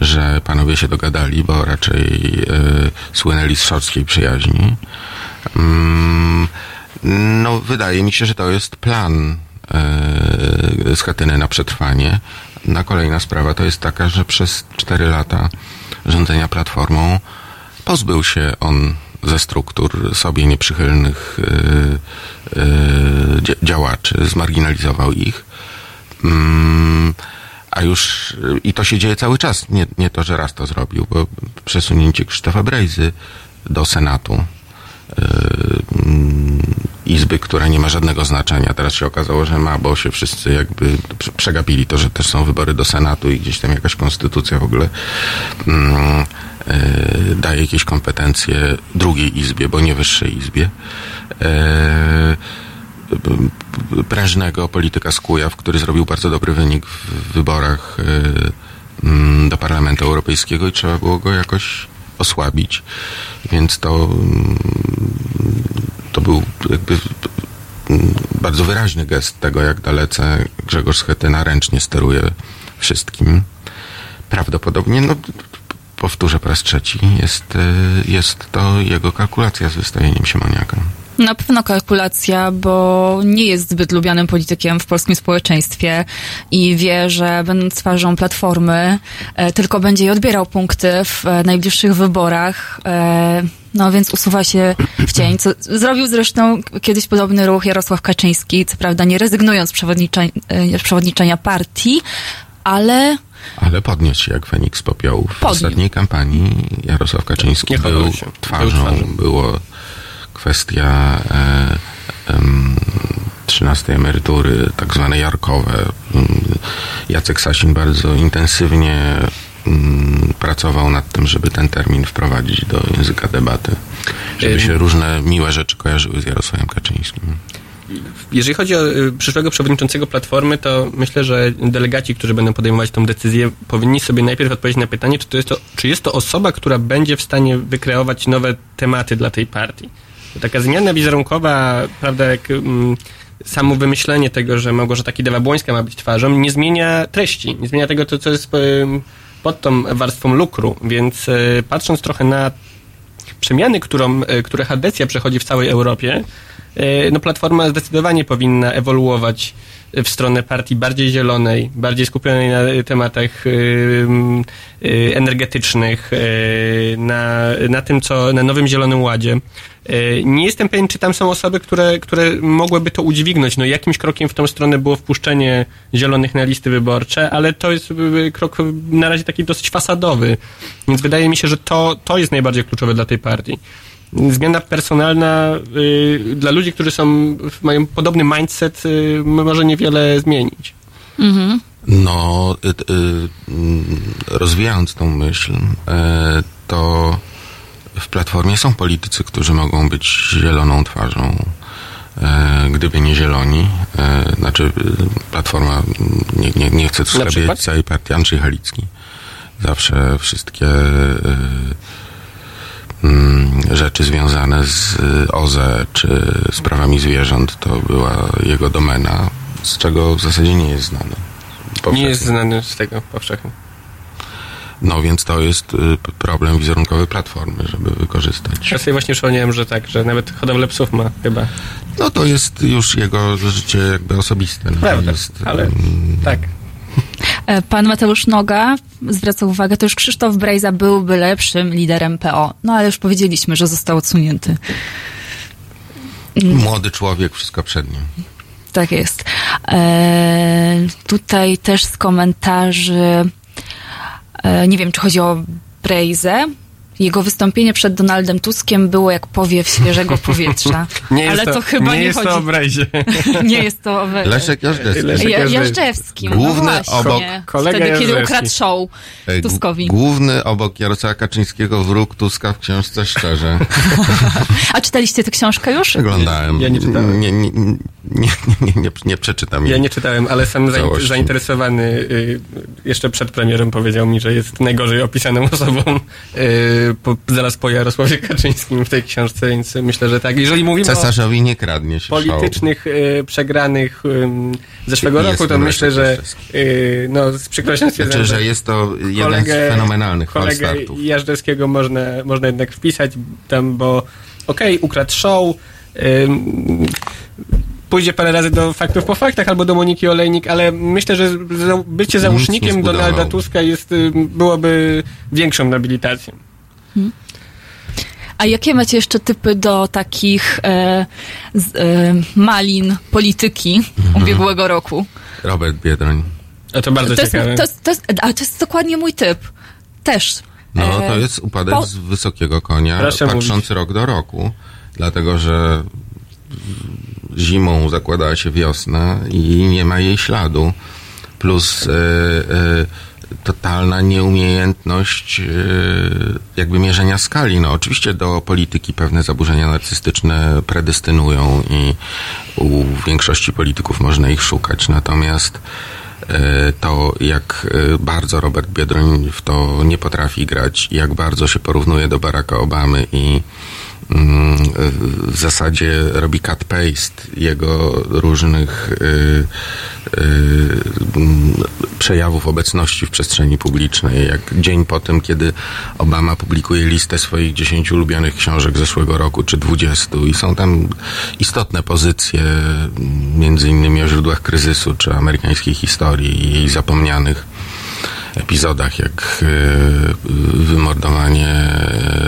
że panowie się dogadali, bo raczej e, słynęli z szorstkiej przyjaźni. No, wydaje mi się, że to jest plan e, Schetyny na przetrwanie. Na kolejna sprawa to jest taka, że przez cztery lata rządzenia Platformą pozbył się on ze struktur sobie nieprzychylnych y, y, dzia- działaczy, zmarginalizował ich. Mm, a już i to się dzieje cały czas. Nie, nie to, że raz to zrobił, bo przesunięcie Krzysztofa Brejzy do Senatu y, mm, izby, która nie ma żadnego znaczenia. Teraz się okazało, że ma, bo się wszyscy jakby prze- przegapili to, że też są wybory do Senatu i gdzieś tam jakaś konstytucja w ogóle mm, daje jakieś kompetencje drugiej izbie, bo nie wyższej izbie. E, prężnego polityka z Kujaw, który zrobił bardzo dobry wynik w wyborach e, mm, do Parlamentu Europejskiego i trzeba było go jakoś osłabić. Więc to mm, to był jakby mm, bardzo wyraźny gest tego, jak dalece Grzegorz Schetyna ręcznie steruje wszystkim. Prawdopodobnie, no powtórzę po raz trzeci, jest, e, jest to jego kalkulacja z wystawieniem Siemoniaka. Na pewno kalkulacja, bo nie jest zbyt lubianym politykiem w polskim społeczeństwie i wie, że będąc twarzą platformy, e, tylko będzie jej odbierał punkty w e, najbliższych wyborach. E, no więc usuwa się w cień. Co, zrobił zresztą kiedyś podobny ruch Jarosław Kaczyński, co prawda nie rezygnując z przewodniczenia, e, przewodniczenia partii, ale Ale podniósł się jak Feniks popiołów. W Podniósł. ostatniej kampanii Jarosław Kaczyński Nie był się. Był twarzą, twarzą. było kwestia e, em, 13 emerytury, tak zwane jarkowe. Mm, Jacek Sasin bardzo intensywnie mm, pracował nad tym, żeby ten termin wprowadzić do języka debaty. żeby się różne miłe rzeczy kojarzyły z Jarosławem Kaczyńskim. Jeżeli chodzi o y, przyszłego przewodniczącego Platformy, to myślę, że delegaci, którzy będą podejmować tą decyzję, powinni sobie najpierw odpowiedzieć na pytanie, czy to jest to, czy jest to osoba, która będzie w stanie wykreować nowe tematy dla tej partii. Taka zmiana wizerunkowa, prawda, jak mm, samo wymyślenie tego, że Małgorzata Kidawa-Błońska ma być twarzą, nie zmienia treści, nie zmienia tego, to, co jest ym, pod tą warstwą lukru, więc y, patrząc trochę na przemiany, którą, które Hadecja przechodzi w całej Europie, no Platforma zdecydowanie powinna ewoluować w stronę partii bardziej zielonej, bardziej skupionej na e, tematach e, m, e, energetycznych, e, na, na tym, co, na nowym Zielonym Ładzie. E, Nie jestem pewien, czy tam są osoby, które, które mogłyby to udźwignąć. No jakimś krokiem w tą stronę było wpuszczenie zielonych na listy wyborcze, ale to jest y, krok na razie taki dosyć fasadowy. Więc wydaje mi się, że to, to jest najbardziej kluczowe dla tej partii. Zmiana personalna y, dla ludzi, którzy są, mają podobny mindset, y, może niewiele zmienić. No, y, y, mm, rozwijając tą myśl, e, to w Platformie są politycy, którzy mogą być zieloną twarzą, e, gdyby nie zieloni. Znaczy, y, Platforma, nie, nie, nie chcę tu całej partii, Andrzej Halicki. Zawsze wszystkie y, rzeczy związane z y, OZE czy sprawami zwierząt to była jego domena, z czego w zasadzie nie jest znany. Nie jest znany z tego powszechnie. No więc to jest y, problem wizerunkowy Platformy, żeby wykorzystać. Ja sobie właśnie przypomniałem, że tak, że nawet hodowlę psów ma chyba. No to jest już jego życie jakby osobiste. No, Prawda, jest, ale mm, tak. E, Pan Mateusz Noga zwraca uwagę, to już Krzysztof Brejza byłby lepszym liderem PO. No ale już powiedzieliśmy, że został odsunięty. Młody człowiek, wszystko przed nim. Tak jest. E, tutaj też z komentarzy, e, nie wiem, czy chodzi o Brejzę. Jego wystąpienie przed Donaldem Tuskiem było jak powiew świeżego powietrza. Nie jest ale to, chyba nie, jest chodzi. to o Brejzie. nie jest to o we- Leszek Jażdżewski. Leszek Ja- Jażdżewski. Jażdżewskim. Główny no właśnie. obok- kolega Wtedy, kiedy ukradł show Tuskowi. Główny obok Jarosława Kaczyńskiego wróg Tuska w książce Szczerze. A czytaliście tę książkę już? Przeglądałem. Ja nie czytałem. Nie, nie, nie, nie, nie, nie, przeczytam Ja nie czytałem, ale sam Całości. zainteresowany y, jeszcze przed premierem powiedział mi, że jest najgorzej opisaną osobą y, po, zaraz po Jarosławie Kaczyńskim w tej książce, więc myślę, że tak. Jeżeli mówimy Cesarzowi nie kradnie się politycznych y, przegranych zeszłego Jest roku, to myślę, że no, z przykrością stwierdzam, Znaczy, że jest to jeden z fenomenalnych kolegę. Jażdżewskiego można, można jednak wpisać tam, bo okej, ukradł show, pójdzie parę razy do faktów po faktach albo do Moniki Olejnik, ale myślę, że bycie załóżnikiem Donalda. Tuska jest, ym, byłoby większą nobilitacją. A jakie macie jeszcze typy do takich e, z, e, malin polityki Mhm. ubiegłego roku? Robert Biedroń. A to bardzo To jest, ciekawe. to, jest, to, jest, a to jest dokładnie mój typ. Też. No, E, to jest upadek po- z wysokiego konia, Proszę patrząc mówić. rok do roku. Dlatego, że zimą zakładała się wiosna i nie ma jej śladu. Plus e, e, totalna nieumiejętność e, jakby mierzenia skali. No, oczywiście do polityki pewne zaburzenia narcystyczne predestynują i u większości polityków można ich szukać. Natomiast to jak bardzo Robert Biedroń w to nie potrafi grać, jak bardzo się porównuje do Baracka Obamy i w zasadzie robi cut-paste jego różnych y, y, mm, przejawów obecności w przestrzeni publicznej. Jak dzień po tym, kiedy Obama publikuje listę swoich 10 ulubionych książek zeszłego roku, czy 20 i są tam istotne pozycje, mm, między innymi o źródłach kryzysu, czy amerykańskiej historii i jej zapomnianych epizodach, jak e, wymordowanie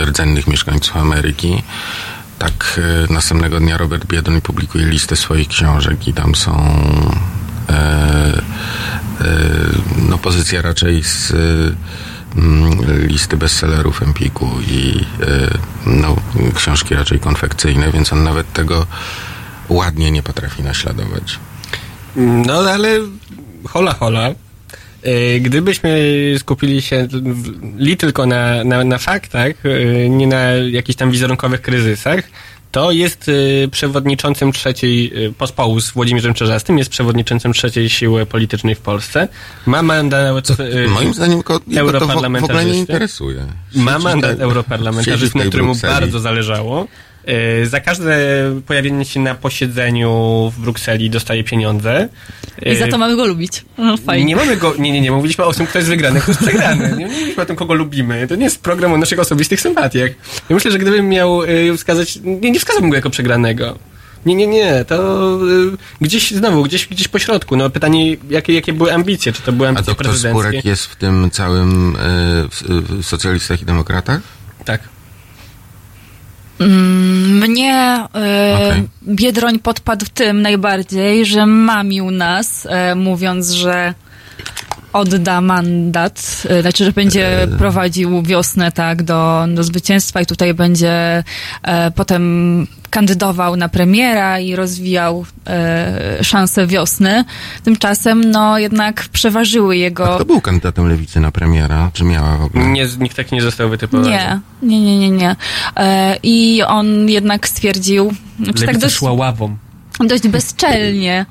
rdzennych mieszkańców Ameryki. Tak e, następnego dnia Robert Biedroń publikuje listę swoich książek i tam są e, e, no, pozycja raczej z e, mm, listy bestsellerów Empiku i no, książki raczej konfekcyjne, więc on nawet tego ładnie nie potrafi naśladować. No ale hola hola. E, Gdybyśmy skupili się li tylko na, na, na faktach, e, nie na jakichś tam wizerunkowych kryzysach, to jest e, przewodniczącym trzeciej, pospołu z Włodzimierzem Czerzastym, jest przewodniczącym trzeciej siły politycznej w Polsce. Ma mandat... e, Moim zdaniem ko- to w, w ogóle nie interesuje. Ma mandat europarlamentarzysty, na którym mu bardzo zależało. E, Za każde pojawienie się na posiedzeniu w Brukseli dostaje pieniądze. I za E, to mamy go lubić. No, fajnie. Nie mamy go, nie, nie, nie, mówiliśmy o tym, kto jest wygrany, kto jest przegrany. Nie, nie mówiliśmy o tym, kogo lubimy. To nie jest program o naszych osobistych sympatiach. Ja myślę, że gdybym miał y, wskazać, nie, nie wskazałbym go jako przegranego. Nie, nie, nie, to y, gdzieś znowu, gdzieś, gdzieś po środku. No pytanie, jakie, jakie były ambicje? Czy to były A ambicje doktor prezydenckie? Spurek jest w tym całym w, w socjalistach i demokratach? Tak. Mnie e, Okej. Biedroń podpadł tym najbardziej, że mamił nas, e, mówiąc, że odda mandat, e, znaczy, że będzie prowadził wiosnę tak do, do zwycięstwa i tutaj będzie e, potem kandydował na premiera i rozwijał e, szanse wiosny. Tymczasem no jednak przeważyły jego... Kto był kandydatem lewicy na premiera? Czy miała w ogóle? Nie, nikt taki nie został wytypowany. Nie, nie, nie, nie, nie. E, I on jednak stwierdził, czy Lewica tak dość, szła ławą. dość bezczelnie,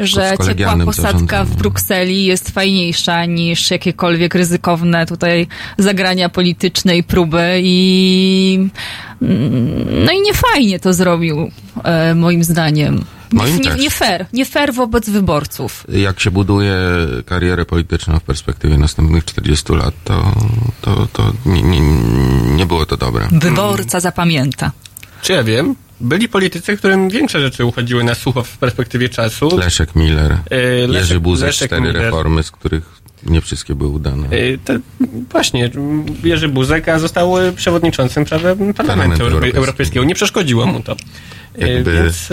że ciepła posadka w. Brukseli jest fajniejsza niż jakiekolwiek ryzykowne tutaj zagrania polityczne i próby i mm, no i nie fajnie to zrobił, e, moim zdaniem. Moim nie, nie fair, nie fair wobec wyborców. Jak się buduje karierę polityczną w perspektywie następnych 40 lat, to, to, to nie, nie, nie było to dobre. Wyborca zapamięta. Czy ja wiem? Byli politycy, którym większe rzeczy uchodziły na sucho w perspektywie czasu. Leszek Miller, E, Leszek- Jerzy Buzek, Leszek cztery Miller. reformy, z których nie wszystkie były udane. E, To właśnie, Jerzy Buzek, a został przewodniczącym prawa Parlamentu Europejskiego. Europejskiego. Nie przeszkodziło mu to. E, Jakby- Więc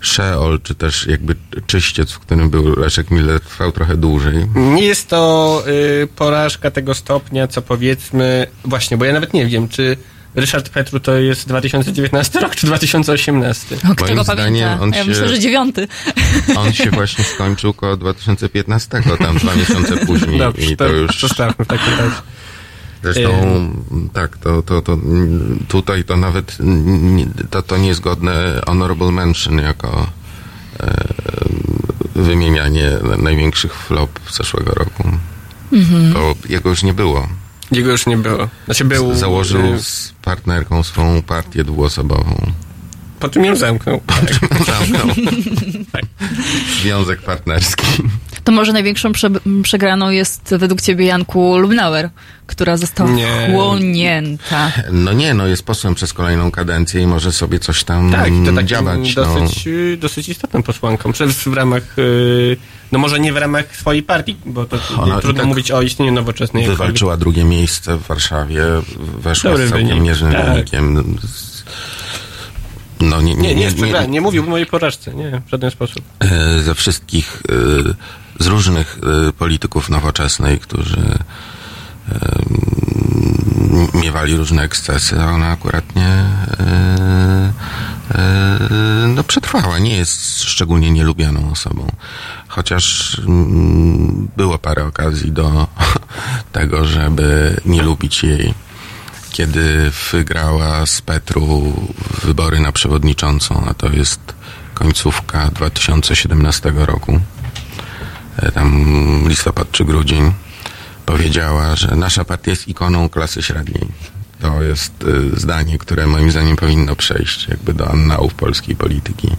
Szeol, czy też jakby czyściec, w którym był Leszek Miller, trwał trochę dłużej. nie jest to e, porażka tego stopnia, co powiedzmy, właśnie, bo ja nawet nie wiem, czy Ryszard Petru to jest 2019 rok, czy 2018. O, kto Moim go pamięta? on ja się- myślę, że dziewiąty. On się właśnie skończył koło 2015, tam dwa miesiące później Dobrze, i to już... zostawmy w takim razie. Zresztą tak, to, to, to tutaj to nawet nie- to, to niezgodne honorable mention jako e, wymienianie największych flop zeszłego roku. To jego już nie było. Jego już nie było. Znaczy był... Założył z partnerką swą partię dwuosobową. Po czym ją zamknął. Zamknął. Związek partnerski. To może największą prze, przegraną jest według ciebie Janku Lubnauer, która została Nie. wchłonięta. No nie, no jest posłem przez kolejną kadencję i może sobie coś tam Tak, to takim działać. No. dosyć, y, dosyć istotną posłanką. Przecież w ramach, y, no może nie w ramach swojej partii, bo to Ona trudno tak mówić o istnieniu nowoczesnej. Wywalczyła drugie miejsce w Warszawie, weszła Dobry z całkiem wynik, tak. wynikiem. No nie, Nie, nie, nie, nie, mówił o mojej porażce, nie, w żaden sposób. e, ze wszystkich, e, z różnych e, polityków nowoczesnej, którzy miewali różne ekscesy, a ona akurat nie no przetrwała, nie jest szczególnie nielubianą osobą. Chociaż mm, było parę okazji do tego, żeby nie lubić jej kiedy wygrała z Petru wybory na przewodniczącą, a to jest końcówka 2017 roku, e, tam listopad czy grudzień, powiedziała, że nasza partia jest ikoną klasy średniej. To jest e, zdanie, które moim zdaniem powinno przejść jakby do annałów polskiej polityki.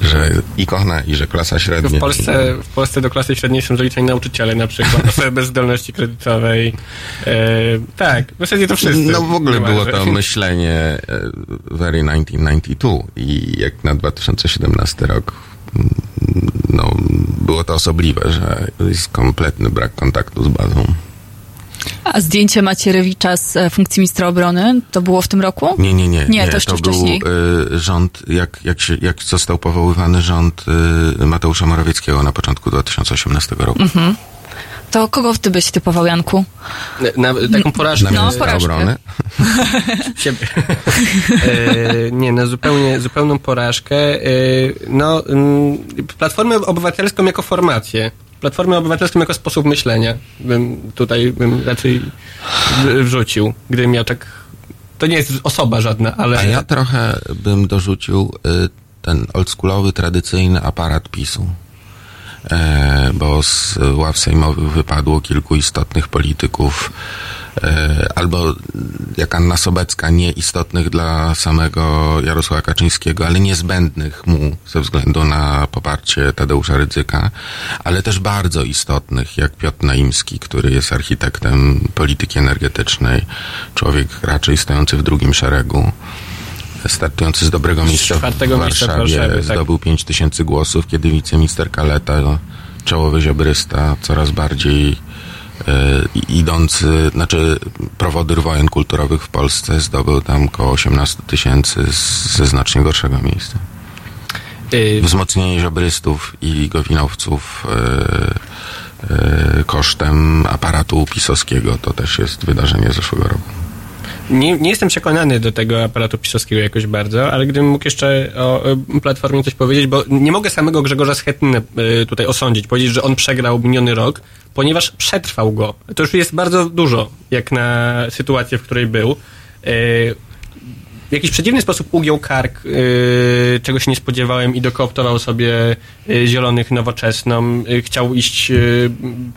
Że ikona i że klasa średnia. W Polsce, w Polsce do klasy średniej są zaliczeni nauczyciele na przykład, osoby bez zdolności kredytowej. E, tak, w zasadzie to wszyscy. No w ogóle było to myślenie e, very 1992 i jak na 2017 rok mm, no, było to osobliwe, że jest kompletny brak kontaktu z bazą. A zdjęcie Macierewicza z e, funkcji ministra obrony, to było w tym roku? Nie, nie, nie. Nie, to jeszcze był wcześniej. e, rząd, jak, jak, się, jak został powoływany rząd e, Mateusza Morawieckiego na początku 2018 roku. Mhm. To kogo ty byś typował, Janku? Na, na, taką porażkę. Na No, ministra porażkę. obrony. siebie. e, nie, no zupełnie, zupełną porażkę. E, no, mm, Platformę Obywatelską jako formację. Platformę Obywatelską jako sposób myślenia bym tutaj bym raczej wrzucił, gdybym miał tak... To nie jest osoba żadna, ale... A ja trochę bym dorzucił y, ten oldschoolowy, tradycyjny aparat PiSu. E, bo z ław sejmowych wypadło kilku istotnych polityków, albo jak Anna Sobecka, nieistotnych dla samego Jarosława Kaczyńskiego, ale niezbędnych mu ze względu na poparcie Tadeusza Rydzyka, ale też bardzo istotnych, jak Piotr Naimski, który jest architektem polityki energetycznej, człowiek raczej stojący w drugim szeregu startujący z dobrego miejsca w Warszawie, tak. zdobył 5 tysięcy głosów, kiedy wiceminister Kaleta, czołowy ziobrysta, coraz bardziej e, idący, znaczy prowodyr wojen kulturowych w Polsce zdobył tam około 18 tysięcy ze znacznie gorszego miejsca. y, Wzmocnienie ziobrystów i gowinowców e, e, kosztem aparatu pisowskiego to też jest wydarzenie zeszłego roku. Nie, nie jestem przekonany do tego aparatu pisowskiego jakoś bardzo, ale gdybym mógł jeszcze o Platformie coś powiedzieć, bo nie mogę samego Grzegorza Schetyny y, tutaj osądzić, powiedzieć, że on przegrał miniony rok, ponieważ przetrwał go. To już jest bardzo dużo, jak na sytuację, w której był. Y, w jakiś przedziwny sposób ugiął kark, yy, czego się nie spodziewałem i dokooptował sobie zielonych nowoczesną. Yy, chciał iść yy,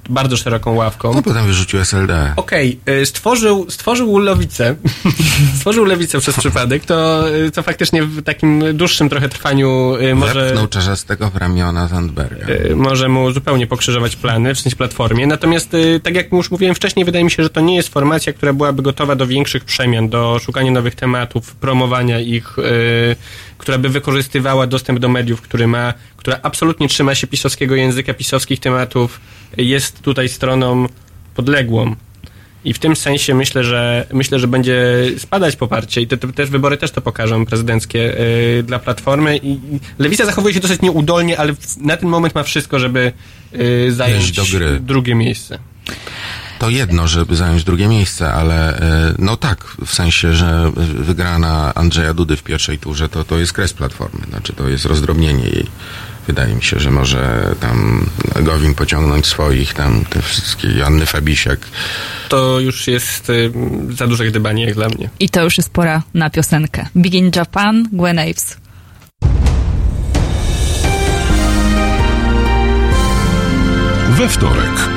bardzo szeroką ławką. No potem wyrzucił SLD. Okej, y, stworzył, stworzył lewicę. stworzył lewicę przez przypadek, to, y, to faktycznie w takim dłuższym trochę trwaniu y, może, Wepchnął Czarzastego w ramiona Zandberga. y, może mu zupełnie pokrzyżować plany, w sensie platformie. Natomiast, y, tak jak już mówiłem wcześniej, wydaje mi się, że to nie jest formacja, która byłaby gotowa do większych przemian, do szukania nowych tematów, promowania ich, y, która by wykorzystywała dostęp do mediów, który ma, która absolutnie trzyma się pisowskiego języka, pisowskich tematów, jest tutaj stroną podległą. I w tym sensie myślę, że myślę, że będzie spadać poparcie i te, te też wybory też to pokażą prezydenckie y, dla Platformy i Lewica zachowuje się dosyć nieudolnie, ale w- na ten moment ma wszystko, żeby y, zająć drugie miejsce. To jedno, żeby zająć drugie miejsce, ale e, no tak, w sensie, że wygrana Andrzeja Dudy w pierwszej turze to, to jest kres Platformy, znaczy to jest rozdrobnienie jej. Wydaje mi się, że może tam Gowin pociągnąć swoich, tam te wszystkie Janny Fabisiak. To już jest y, za duże gdybanie jak dla mnie. I to już jest pora na piosenkę. Begin Japan, Gwen Aves. We wtorek.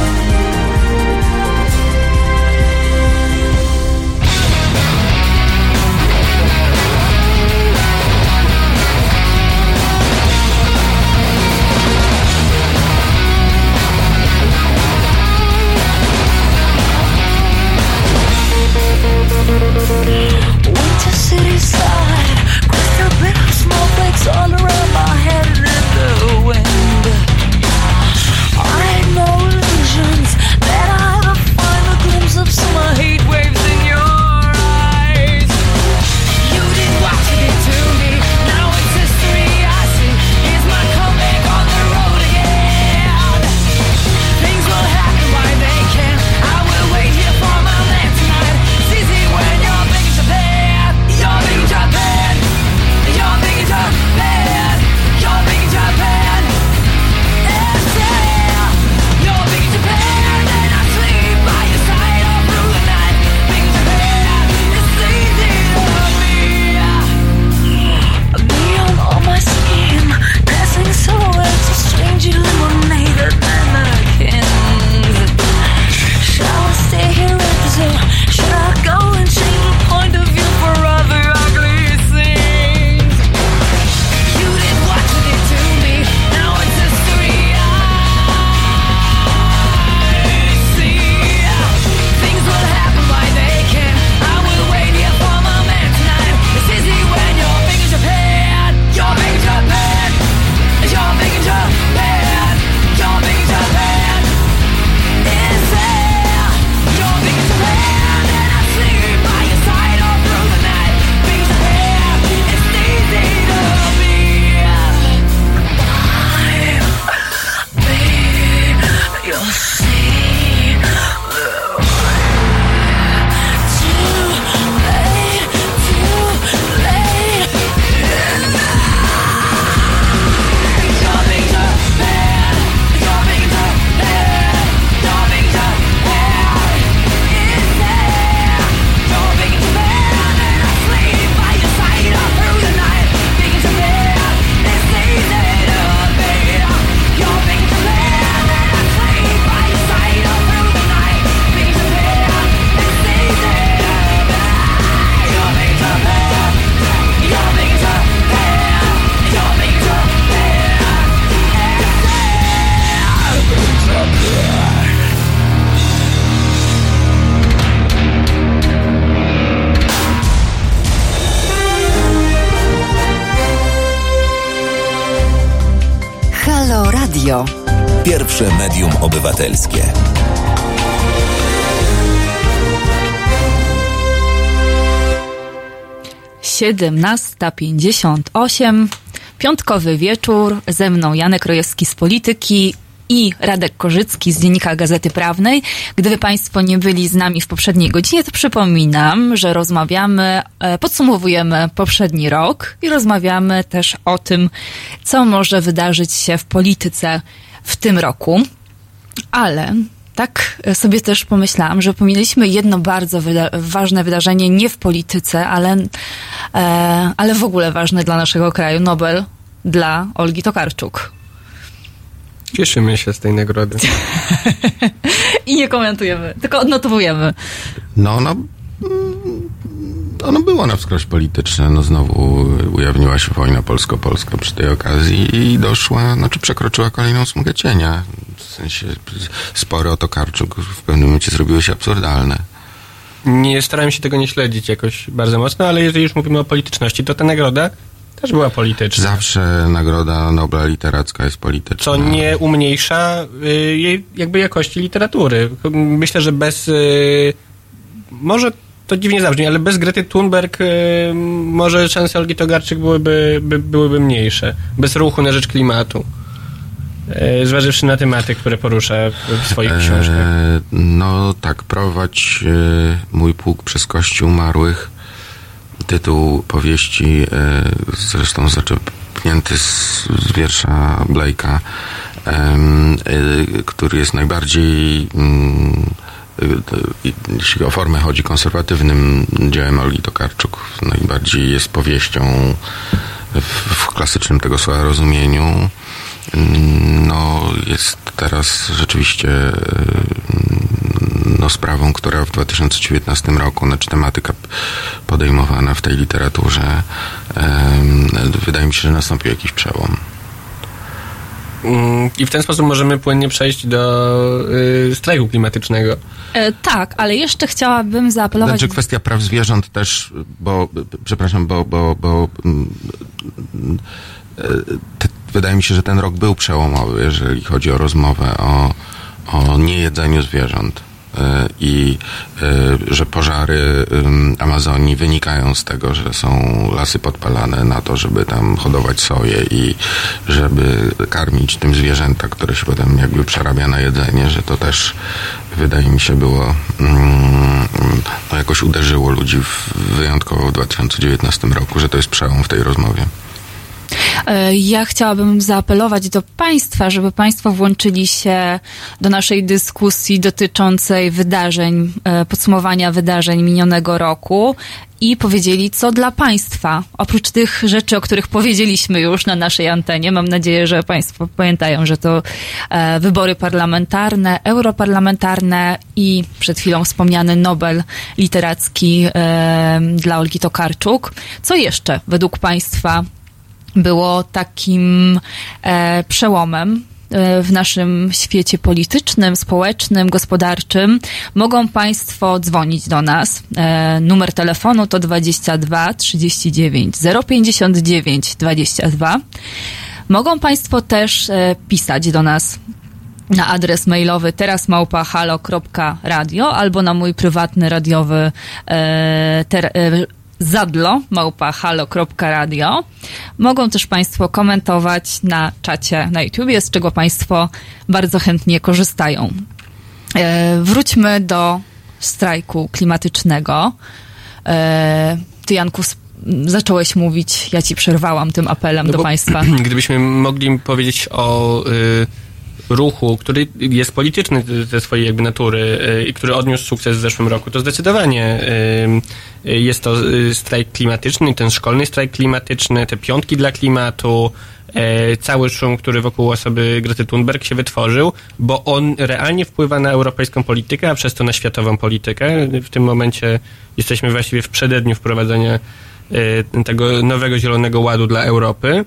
17.58. Piątkowy wieczór. Ze mną Janek Rojewski z Polityki i Radek Korzycki z Dziennika Gazety Prawnej. Gdyby Państwo nie byli z nami w poprzedniej godzinie, to przypominam, że rozmawiamy, e, podsumowujemy poprzedni rok i rozmawiamy też o tym, co może wydarzyć się w polityce w tym roku. Ale tak sobie też pomyślałam, że pominęliśmy jedno bardzo wyda- ważne wydarzenie nie w polityce, ale, e, ale w ogóle ważne dla naszego kraju Nobel dla Olgi Tokarczuk. Cieszymy się z tej nagrody. I nie komentujemy, tylko odnotowujemy. No, no, mm, ono było na wskroś polityczne. No znowu ujawniła się wojna polsko-polska przy tej okazji i doszła, znaczy przekroczyła kolejną smugę cienia. W sensie spory o Tokarczuk w pewnym momencie zrobiły się absurdalne. Nie starałem się tego nie śledzić jakoś bardzo mocno, ale jeżeli już mówimy o polityczności, to ta nagroda też była polityczna. Zawsze nagroda Nobla Literacka jest polityczna. Co nie umniejsza y, jej jakby jakości literatury. Myślę, że bez... Y, może to dziwnie zabrzmi, ale bez Grety Thunberg y, może szanse Olgi Togarczyk byłyby, by, byłyby mniejsze. Bez ruchu na rzecz klimatu. Y, zważywszy na tematy, które porusza w swoich książkach. E, no tak, prowadź e, mój pług przez kości umarłych. Tytuł powieści, e, zresztą zaczerpnięty z, z wiersza Blake'a, e, który jest najbardziej, mm, e, e, jeśli o formę chodzi, konserwatywnym dziełem Olgi Tokarczuk. Najbardziej jest powieścią w, w klasycznym tego słowa rozumieniu. No, jest teraz rzeczywiście no, sprawą, która w 2019 roku, znaczy tematyka podejmowana w tej literaturze, wydaje mi się, że nastąpił jakiś przełom. Mm, I w ten sposób możemy płynnie przejść do y, strajku klimatycznego. E, tak, ale jeszcze chciałabym zaapelować... Znaczy kwestia praw zwierząt też, bo, przepraszam, bo, bo, bo mm, te, wydaje mi się, że ten rok był przełomowy, jeżeli chodzi o rozmowę o, o niejedzeniu zwierząt. E, I e, że pożary Amazonii wynikają z tego, że są lasy podpalane na to, żeby tam hodować soję i żeby karmić tym zwierzęta, które się potem jakby przerabia na jedzenie, że to też wydaje mi się było mm, no jakoś uderzyło ludzi w, wyjątkowo w 2019 roku, że to jest przełom w tej rozmowie. E, Ja chciałabym zaapelować do Państwa, żeby Państwo włączyli się do naszej dyskusji dotyczącej wydarzeń, e, podsumowania wydarzeń minionego roku i powiedzieli, co dla Państwa, oprócz tych rzeczy, o których powiedzieliśmy już na naszej antenie, mam nadzieję, że Państwo pamiętają, że to e, wybory parlamentarne, europarlamentarne i przed chwilą wspomniany Nobel Literacki dla Olgi Tokarczuk. Co jeszcze według Państwa było takim e, przełomem e, w naszym świecie politycznym, społecznym, gospodarczym, mogą Państwo dzwonić do nas. E, numer telefonu to 22 39 059 22. Mogą Państwo też e, pisać do nas na adres mailowy terasmałpa.halo.radio albo na mój prywatny radiowy ter, zadlo małpa halo.radio. Mogą też Państwo komentować na czacie na YouTubie, z czego Państwo bardzo chętnie korzystają. E, wróćmy do strajku klimatycznego. E, ty, Janku, zacząłeś mówić, ja ci przerwałam tym apelem No do Państwa. Gdybyśmy mogli powiedzieć o y, ruchu, który jest polityczny ze swojej jakby natury y, i który odniósł sukces w zeszłym roku, to zdecydowanie y, jest to y, strajk klimatyczny, ten szkolny strajk klimatyczny, te piątki dla klimatu, e, cały szum, który wokół osoby Grety Thunberg się wytworzył, bo on realnie wpływa na europejską politykę, a przez to na światową politykę. W tym momencie jesteśmy właściwie w przededniu wprowadzenia e, tego nowego zielonego ładu dla Europy.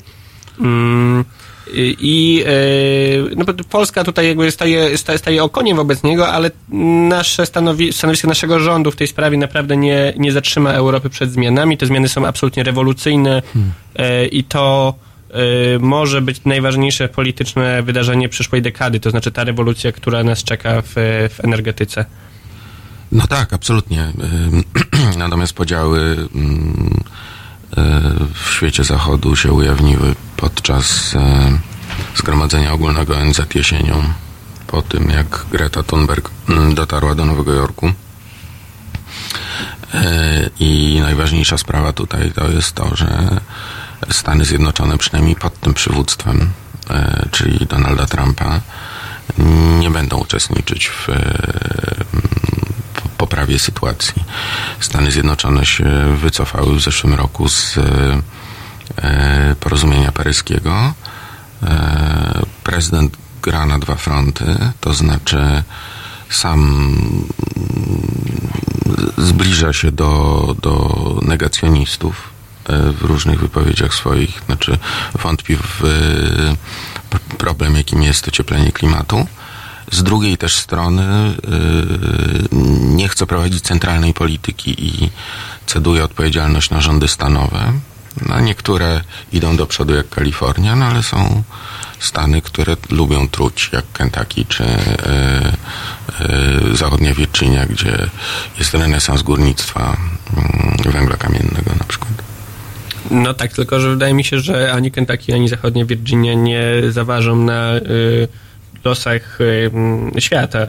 Mm, i- e, no, Polska tutaj jakby staje, staje, okoniem wobec niego, ale nasze stanowi, stanowisko naszego rządu w tej sprawie naprawdę nie, nie zatrzyma Europy przed zmianami. Te zmiany są absolutnie rewolucyjne e, i to y, może być najważniejsze polityczne wydarzenie przyszłej dekady, to znaczy ta rewolucja, która nas czeka w, w energetyce. No tak, absolutnie. Natomiast podziały y, w świecie zachodu się ujawniły podczas y, Zgromadzenia Ogólnego ONZ jesienią, po tym jak Greta Thunberg ym, dotarła do Nowego Jorku. Y, I najważniejsza sprawa tutaj to jest to, że Stany Zjednoczone, przynajmniej pod tym przywództwem, y, czyli Donalda Trumpa, nie będą uczestniczyć w po- poprawie sytuacji. Stany Zjednoczone się wycofały w zeszłym roku z e, porozumienia paryskiego. E, prezydent gra na dwa fronty, to znaczy sam zbliża się do, do negacjonistów e, w różnych wypowiedziach swoich, znaczy wątpi w e, problem, jakim jest ocieplenie klimatu. Z drugiej też strony e, nie chce prowadzić centralnej polityki i ceduje odpowiedzialność na rządy stanowe. No, niektóre idą do przodu jak Kalifornia, no ale są stany, które lubią truć, jak Kentucky czy e, e, zachodnia Virginia, gdzie jest renesans górnictwa mm, węgla kamiennego na przykład. No tak, tylko że wydaje mi się, że ani Kentucky, ani zachodnia Virginia nie zaważą na y, losach y, świata.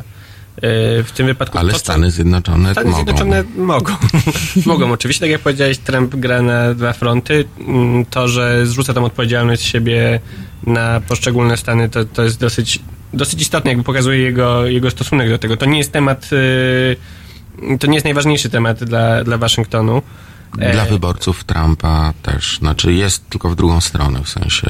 Y, w tym wypadku Ale to, Stany Zjednoczone Stany mogą. Zjednoczone mogą. mogą. Oczywiście, tak jak powiedziałeś, Trump gra na dwa fronty. Mm, To, że zrzuca tą odpowiedzialność z siebie na poszczególne stany, to, to jest dosyć, dosyć istotne, jakby pokazuje jego, jego stosunek do tego. To nie jest temat, y, to nie jest najważniejszy temat dla, dla Waszyngtonu. Dla E, wyborców Trumpa też, znaczy jest tylko w drugą stronę, w sensie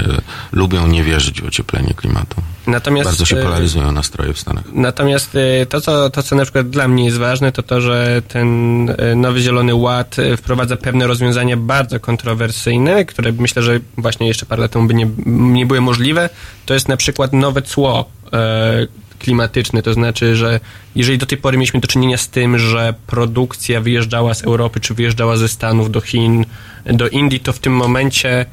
lubią nie wierzyć w ocieplenie klimatu. Natomiast, Bardzo się e, polaryzują nastroje w Stanach. Natomiast y, to co, to, co na przykład dla mnie jest ważne, to to, że ten nowy Zielony Ład wprowadza pewne rozwiązania bardzo kontrowersyjne, które myślę, że właśnie jeszcze parę lat temu by nie, nie były możliwe. To jest na przykład nowe cło klimatyczne, to znaczy, że jeżeli do tej pory mieliśmy do czynienia z tym, że produkcja wyjeżdżała z Europy czy wyjeżdżała ze Stanów do Chin, do Indii, to w tym momencie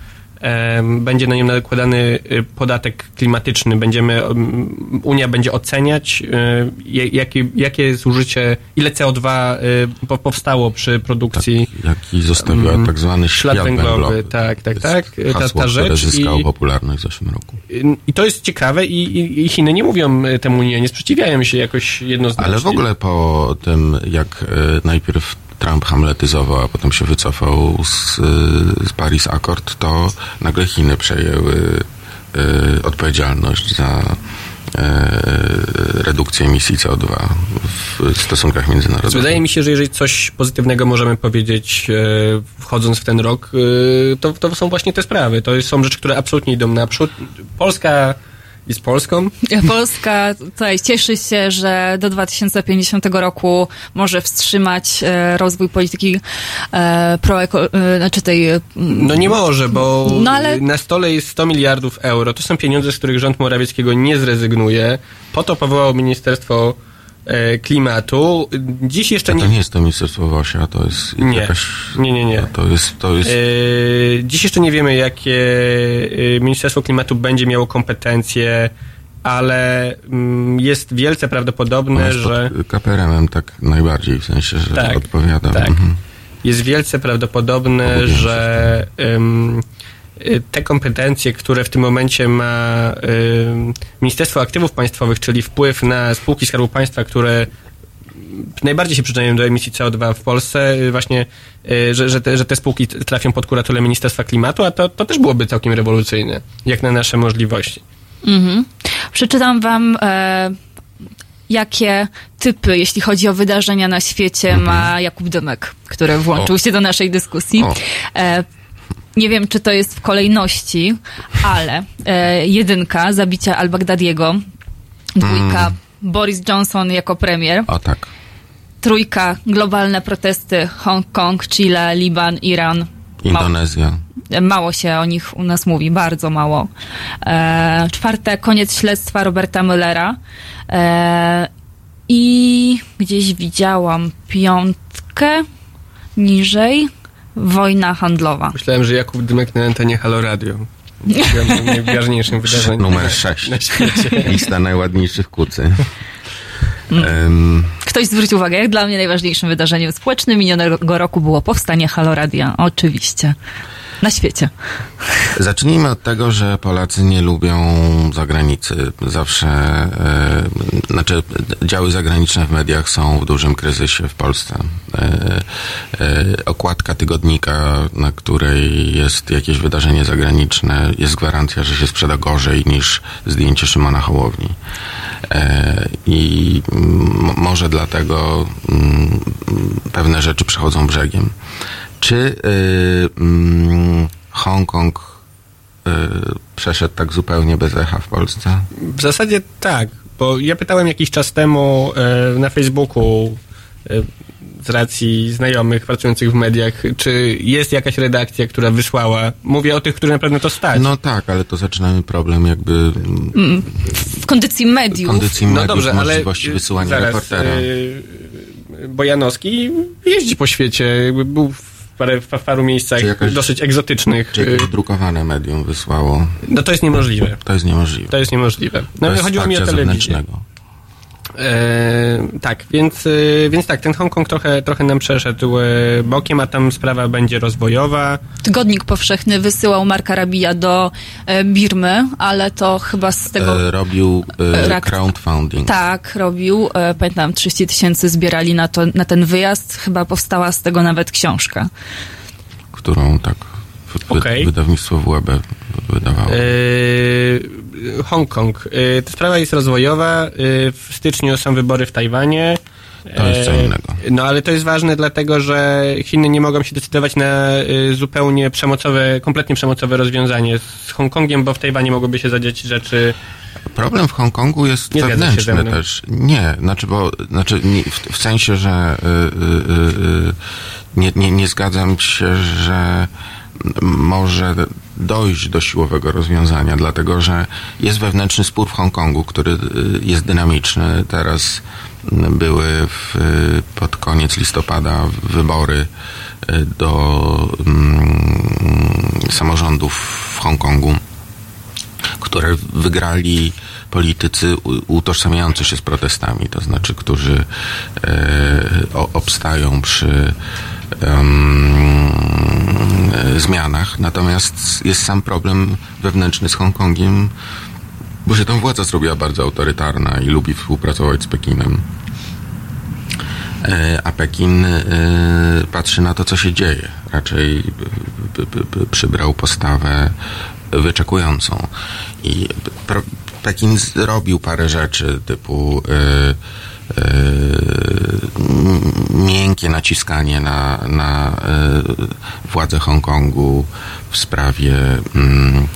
będzie na nią nakładany y, podatek klimatyczny. Będziemy, Unia będzie oceniać, y, jakie, jakie zużycie, ile CO2 y, po- powstało przy produkcji. Jaki zostawiła tak zwany ślad węglowy, węglowy. tak, tak, jest tak. Ta- Hasło, ta które rzecz zyskało i- popularność w zeszłym roku. I to jest ciekawe i, i, i Chiny nie mówią temu nie, nie sprzeciwiają się jakoś jednoznacznie. Ale w ogóle po tym, jak najpierw Trump hamletyzował, a potem się wycofał z, z Paris Accord, to nagle Chiny przejęły e, odpowiedzialność za e, redukcję emisji CO2 w stosunkach międzynarodowych. Wydaje mi się, że jeżeli coś pozytywnego możemy powiedzieć e, wchodząc w ten rok, to, to są właśnie te sprawy. To są rzeczy, które absolutnie idą naprzód. Polska jest Polską. Polska tutaj cieszy się, że do 2050 roku może wstrzymać e, rozwój polityki e, proeko, e, znaczy tej e, No nie może, bo No ale- na stole jest 100 miliardów euro. To są pieniądze, z których rząd Morawieckiego nie zrezygnuje. Po to powołał Ministerstwo Klimatu. Dziś jeszcze A to nie... nie jest to Ministerstwo Wosia, to jest Nie. jakaś... Nie, nie, nie. To jest, to jest E, Dziś jeszcze nie wiemy, jakie e, Ministerstwo Klimatu będzie miało kompetencje, ale mm, jest wielce prawdopodobne, jest że KPRM-em tak najbardziej, w sensie, że Tak, odpowiada. tak. Mhm. jest wielce prawdopodobne, że ym, te kompetencje, które w tym momencie ma ym, Ministerstwo Aktywów Państwowych, czyli wpływ na spółki Skarbu Państwa, które najbardziej się przyczyniają do emisji CO2 w Polsce, y, właśnie, y, że, że, te, że te spółki trafią pod kuraturę Ministerstwa Klimatu, a to, to też byłoby całkiem rewolucyjne, jak na nasze możliwości. Mhm. Przeczytam wam, e, jakie typy, jeśli chodzi o wydarzenia na świecie, ma Jakub Dymek, który włączył O. się do naszej dyskusji. E, nie wiem, czy to jest w kolejności, ale e, jedynka, zabicia al-Baghdadiego, dwójka, Boris Johnson jako premier, O tak. trójka, globalne protesty, Hongkong, Chile, Liban, Iran. Mało, Indonezja. mało się o nich u nas mówi, bardzo mało. E, czwarte, koniec śledztwa Roberta Müllera. E, I gdzieś widziałam piątkę niżej, wojna handlowa. Myślałem, że Jakub Dymek na antenie Halo Radio. Najważniejszym wydarzeniem Numer na- 6. na świecie. Lista najładniejszych kucy. Em, Ktoś zwrócił uwagę, jak dla mnie najważniejszym wydarzeniem społecznym minionego roku było powstanie Haloradia. Oczywiście. Na świecie. Zacznijmy od tego, że Polacy nie lubią zagranicy. Zawsze, e, znaczy, działy zagraniczne w mediach są w dużym kryzysie w Polsce. E, e, okładka tygodnika, na której jest jakieś wydarzenie zagraniczne, jest gwarancja, że się sprzeda gorzej niż zdjęcie Szymona Hołowni. I może dlatego mm, pewne rzeczy przechodzą brzegiem. Czy y, mm, Hongkong y, przeszedł tak zupełnie bez echa w Polsce? W zasadzie tak, bo ja pytałem jakiś czas temu e, na Facebooku e, z racji znajomych pracujących w mediach, czy jest jakaś redakcja, która wysłała. Mówię o tych, którzy naprawdę to stać. No tak, ale to zaczynamy problem jakby mm, W kondycji mediów. kondycji no mediów, dobrze, ale możliwości y, wysyłania zaraz, reportera. y, Bojanowski jeździ po świecie, jakby był w, parę, w paru miejscach jakaś- dosyć egzotycznych. Czy y, jakieś drukowane medium wysłało? No to jest niemożliwe. To jest niemożliwe. To jest niemożliwe. No chodziło mi o telewizję. zewnętrznego. E, tak, więc, e, więc tak, ten Hongkong trochę, trochę nam przeszedł e, bokiem, a tam sprawa będzie rozwojowa. Tygodnik Powszechny wysyłał Marka Rabija do e, Birmy, ale to chyba z tego... E, robił e, Rak- crowdfunding. Tak, robił. E, Pamiętam, 30 tysięcy zbierali na, to, na ten wyjazd. Chyba powstała z tego nawet książka. którą tak wy- Okej. wydawnictwo WB wydawało. E, Hongkong. E, ta sprawa jest rozwojowa. E, w styczniu są wybory w Tajwanie. To jest co innego. No ale to jest ważne dlatego, że Chiny nie mogą się decydować na zupełnie przemocowe, kompletnie przemocowe rozwiązanie z Hongkongiem, bo w Tajwanie mogłyby się zadziać rzeczy Problem w Hongkongu jest Nie zgadza się wewnętrzny ze mną. też. Nie, znaczy, bo, znaczy nie, w, w sensie, że y, y, y, nie, nie, nie zgadzam się, że może dojść do siłowego rozwiązania, dlatego że jest wewnętrzny spór w Hongkongu, który y, jest dynamiczny. Teraz mm, były w, y, pod koniec listopada wybory y, do mm, samorządów w Hongkongu które wygrali politycy utożsamiający się z protestami, to znaczy, którzy e, obstają przy zmianach. Natomiast jest sam problem wewnętrzny z Hongkongiem, bo się tam władza zrobiła bardzo autorytarna i lubi współpracować z Pekinem. E, A Pekin e, patrzy na to, co się dzieje. Raczej przybrał postawę wyczekującą. I Pekin zrobił parę rzeczy typu e, miękkie naciskanie na, na e, władze Hongkongu w sprawie mm,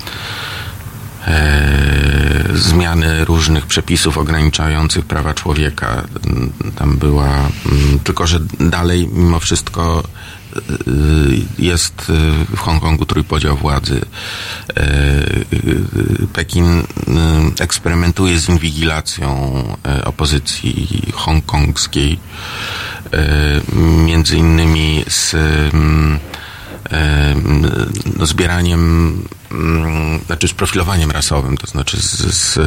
e, zmiany różnych przepisów ograniczających prawa człowieka. Tam była, mm, tylko że dalej mimo wszystko jest e, w Hongkongu trójpodział władzy. Pekin eksperymentuje z inwigilacją opozycji hongkongskiej, między innymi z no, zbieraniem, mm, znaczy z profilowaniem rasowym, to znaczy z, z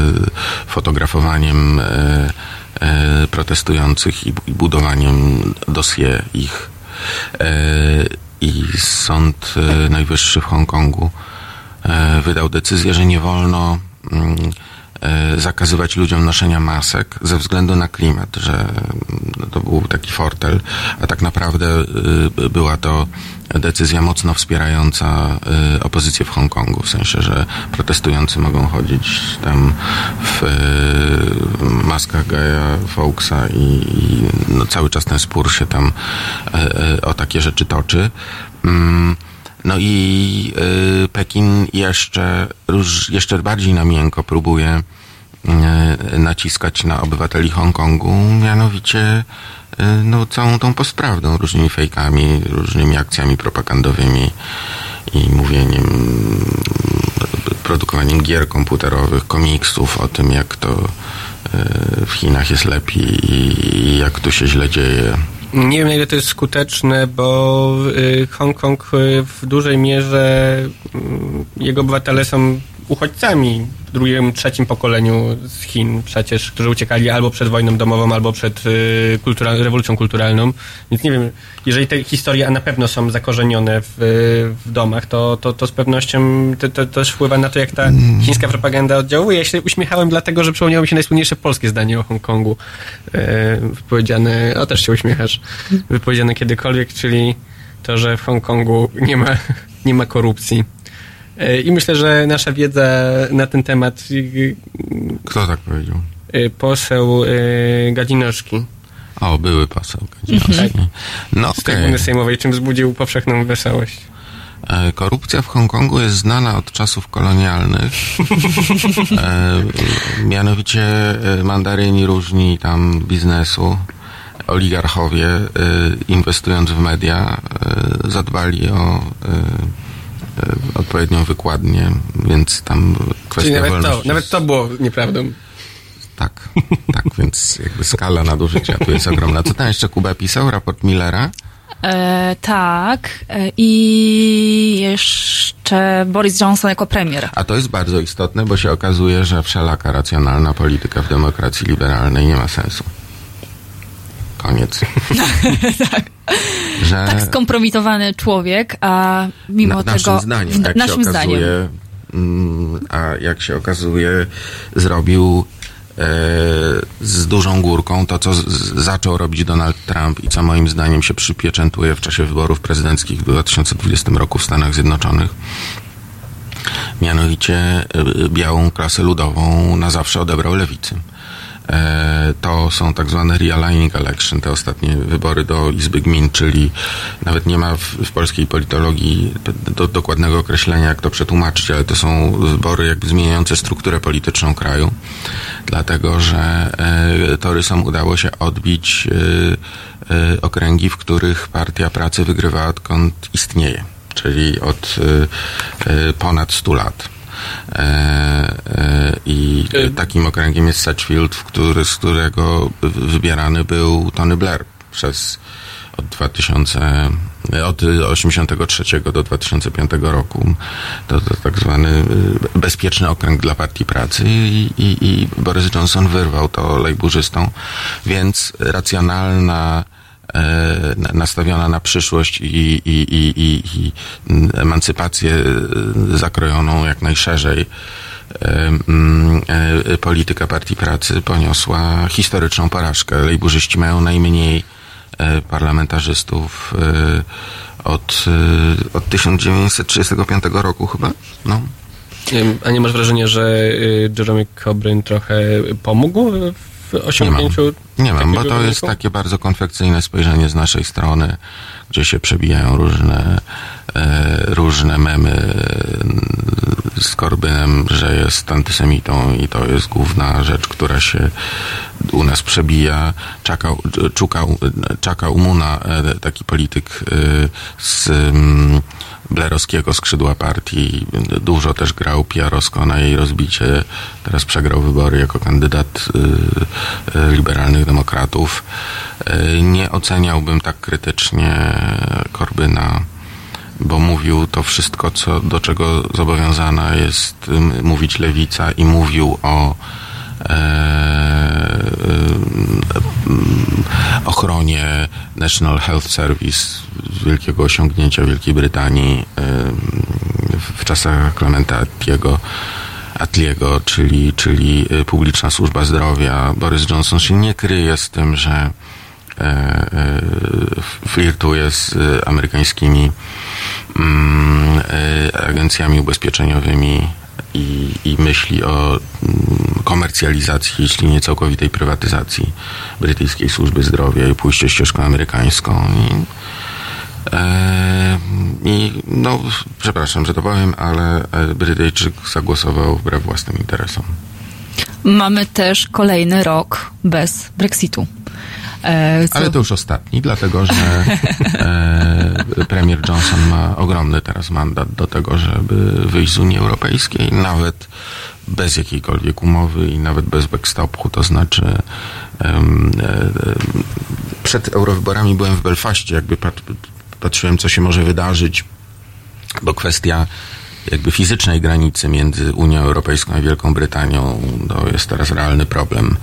fotografowaniem protestujących i budowaniem dosie ich. E, I Sąd e, Najwyższy w Hongkongu e, wydał decyzję, że nie wolno mm, zakazywać ludziom noszenia masek ze względu na klimat, że mm, no, to był taki fortel, a tak naprawdę y, była to decyzja mocno wspierająca y, opozycję w Hongkongu, w sensie, że protestujący mogą chodzić tam w maskach Gaja Fawkesa i, no, cały czas ten spór się tam e, e, o takie rzeczy toczy. No i y, Pekin jeszcze, róż, jeszcze bardziej na miękko próbuje y, naciskać na obywateli Hongkongu, mianowicie y, no, całą tą postprawdą, różnymi fejkami, różnymi akcjami propagandowymi i mówieniem, produkowaniem gier komputerowych, komiksów o tym, jak to y, w Chinach jest lepiej i, i jak tu się źle dzieje Nie wiem, na ile to jest skuteczne, bo y, Hongkong y, w dużej mierze y, jego obywatele są uchodźcami w drugim, trzecim pokoleniu z Chin przecież, którzy uciekali albo przed wojną domową, albo przed y, kultura, rewolucją kulturalną. Więc nie wiem, jeżeli te historie a na pewno są zakorzenione w, w domach, to, to, to z pewnością to, to też wpływa na to, jak ta chińska propaganda oddziałuje. Ja się uśmiechałem dlatego, że przypomniało mi się najsłynniejsze polskie zdanie o Hongkongu. E, wypowiedziane, o też się uśmiechasz, wypowiedziane kiedykolwiek, czyli to, że w Hongkongu nie ma, nie ma korupcji. E, I myślę, że nasza wiedza na ten temat Kto tak powiedział? y, poseł y, Gadzinoszki O, były poseł. Kadziński. No z trybuny sejmowej, czym wzbudził powszechną wesołość. E, Korupcja w Hongkongu jest znana od czasów kolonialnych. E, mianowicie e, mandaryni różni tam biznesu, oligarchowie e, inwestując w media e, zadbali o e, e, odpowiednią wykładnię, więc tam Czyli kwestia nawet to, wolności... nawet to było nieprawdą. Tak, tak, więc jakby skala nadużycia tu jest ogromna. Co tam jeszcze Kuba pisał? Raport Millera? E, tak. E, I jeszcze Boris Johnson jako premier. A to jest bardzo istotne, bo się okazuje, że wszelaka racjonalna polityka w demokracji liberalnej nie ma sensu. Koniec. Że Tak skompromitowany człowiek, a mimo na, tego... naszym zdaniem, w- jak naszym się zdaniem. okazuje, mm, a jak się okazuje, zrobił e, z dużą górką to, co zaczął robić Donald Trump i co moim zdaniem się przypieczętuje w czasie wyborów prezydenckich w 2020 roku w Stanach Zjednoczonych. Mianowicie e, białą klasę ludową na zawsze odebrał lewicy. E, To są tak zwane realigning election, te ostatnie wybory do Izby Gmin, czyli nawet nie ma w, w polskiej politologii do, dokładnego określenia, jak to przetłumaczyć, ale to są wybory jakby zmieniające strukturę polityczną kraju, dlatego że e, Torysom udało się odbić e, okręgi, w których Partia Pracy wygrywa odkąd istnieje, czyli od ponad 100 lat. E, e, I E, takim okręgiem jest Satchfield, w który, z którego wybierany był Tony Blair przez od 2000, od 83 do 2005 roku. To, to tak zwany bezpieczny okręg dla Partii Pracy i, i, i Boris Johnson wyrwał to lejburzystom, więc racjonalna na- nastawiona na przyszłość i, i, i, i, i emancypację e, zakrojoną jak najszerzej e, mm, e, polityka Partii Pracy poniosła historyczną porażkę. Lejburzyści mają najmniej e, parlamentarzystów e, od, e, od 1935 roku chyba. No. A nie masz wrażenia, że Jeremy Corbyn trochę pomógł w osiągnięciu Nie mam, bo takiego to jest takie bardzo konfekcyjne spojrzenie z naszej strony, gdzie się przebijają różne, e, różne memy e, z Korbynem, że jest antysemitą i to jest główna rzecz, która się u nas przebija. Czakał, czukał, czakał Muna, e, taki polityk e, z mm, blerowskiego skrzydła partii. Dużo też grał PR-owsko na jej rozbicie. Teraz przegrał wybory jako kandydat y, y, liberalnych demokratów. Y, nie oceniałbym tak krytycznie Korbyna, bo mówił to wszystko, co, do czego zobowiązana jest mówić lewica i mówił o e, ochronie National Health Service, wielkiego osiągnięcia Wielkiej Brytanii y, w czasach Clementa Attiego, czyli, czyli y, publiczna służba zdrowia. Boris Johnson się nie kryje z tym, że e, e, flirtuje z e, amerykańskimi mm, e, agencjami ubezpieczeniowymi i, i myśli o mm, komercjalizacji, jeśli nie całkowitej prywatyzacji brytyjskiej służby zdrowia i pójście ścieżką amerykańską. I, e, I no, przepraszam, że to powiem, ale e, Brytyjczyk zagłosował wbrew własnym interesom. Mamy też kolejny rok bez Brexitu. E, co- Ale to już ostatni, dlatego że e, premier Johnson ma ogromny teraz mandat do tego, żeby wyjść z Unii Europejskiej, nawet bez jakiejkolwiek umowy i nawet bez backstopu, to znaczy e, przed eurowyborami byłem w Belfaście, jakby pat, patrzyłem, co się może wydarzyć, bo kwestia jakby fizycznej granicy między Unią Europejską a Wielką Brytanią to jest teraz realny problem,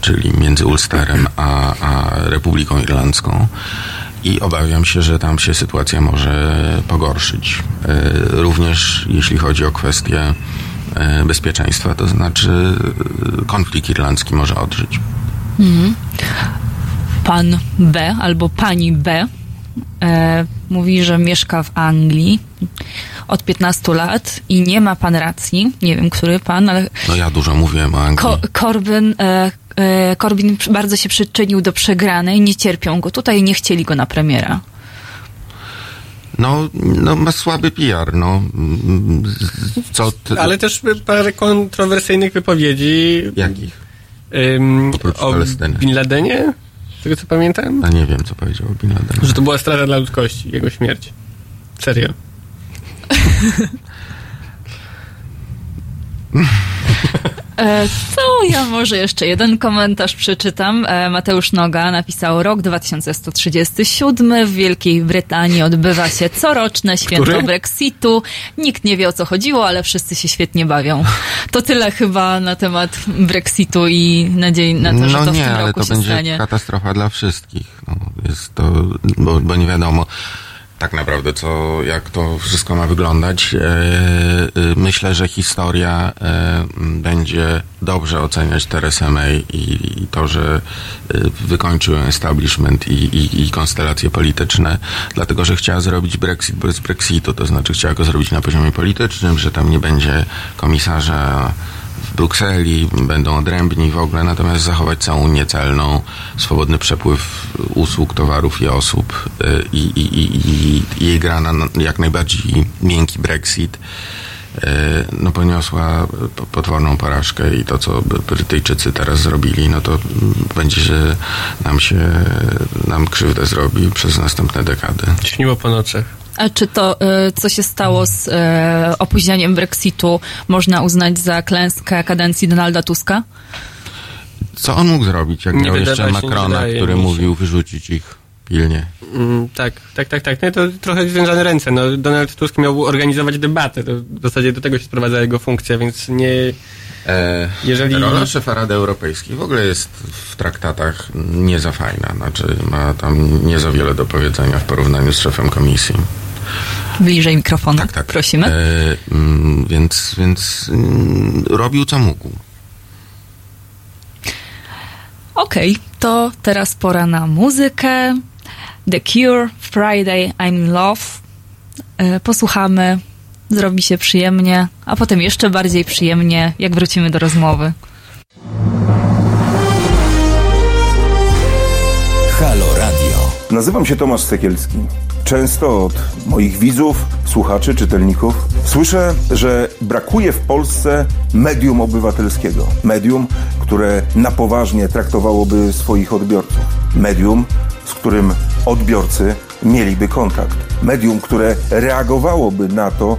czyli między Ulsterem a, a Republiką Irlandzką. I obawiam się, że tam się sytuacja może pogorszyć. E, Również jeśli chodzi o kwestię e, bezpieczeństwa, to znaczy e, konflikt irlandzki może odżyć. Pan B albo pani B mówi, że mieszka w Anglii od 15 lat i nie ma pan racji. Nie wiem, który pan, ale No ja dużo mówiłem o Anglii. Ko- Corbyn, e, e, Corbyn bardzo się przyczynił do przegranej, nie cierpią go tutaj nie chcieli go na premiera. No, no ma słaby PR, no. Co ty, Ale też parę kontrowersyjnych wypowiedzi Jakich? ym, o. Bin Ladenie, z tego co pamiętam, A nie wiem, co powiedział Bin Laden. że to była strata dla ludzkości, jego śmierć. Serio. E, to ja może jeszcze jeden komentarz przeczytam. E, Mateusz Noga napisał, rok 2137 w Wielkiej Brytanii odbywa się coroczne święto Który? Brexitu. Nikt nie wie o co chodziło, ale wszyscy się świetnie bawią. To tyle chyba na temat Brexitu i nadziei na to, że no to w nie, tym ale roku to się będzie stanie. katastrofa dla wszystkich. No, jest to, bo, bo nie wiadomo tak naprawdę, co, jak to wszystko ma wyglądać. E, e, myślę, że historia e, będzie dobrze oceniać Teresę May i, to, że wykończył establishment i, i, i konstelacje polityczne, dlatego, że chciała zrobić Brexit bez Brexitu, to znaczy chciała go zrobić na poziomie politycznym, że tam nie będzie komisarza Brukseli, będą odrębni w ogóle, natomiast zachować całą Unię celną, swobodny przepływ usług, towarów i osób y, i, i, i, i, jej gra na jak najbardziej miękki Brexit y, no poniosła po- potworną porażkę i to, co Brytyjczycy teraz zrobili, no to będzie się nam się, nam krzywdę zrobi przez następne dekady. Śniło po nocach. A czy to, e, co się stało z e, opóźnieniem Brexitu, można uznać za klęskę kadencji Donalda Tuska? Co on mógł zrobić, jak Nie miał jeszcze Macrona, który mówił wyrzucić ich pilnie? Mm, tak, tak, tak, tak. No to trochę związane ręce. No, Donald Tusk miał organizować debatę. To w zasadzie do tego się sprowadza jego funkcja, więc nie... E, Jeżeli- Rola szefa Rady Europejskiej w ogóle jest w traktatach nie za fajna. Znaczy ma tam nie za wiele do powiedzenia w porównaniu z szefem komisji. Bliżej mikrofonu, Tak, tak. prosimy. E, mm, więc więc mm, robił co mógł. Okej, to teraz pora na muzykę. The Cure, Friday, I'm in Love. E, Posłuchamy, zrobi się przyjemnie, a potem jeszcze bardziej przyjemnie, jak wrócimy do rozmowy. Halo Radio. Nazywam się Tomasz Sekielski. Często od moich widzów, słuchaczy, czytelników słyszę, że brakuje w Polsce medium obywatelskiego. Medium, które na poważnie traktowałoby swoich odbiorców. Medium, z którym odbiorcy mieliby kontakt. Medium, które reagowałoby na to,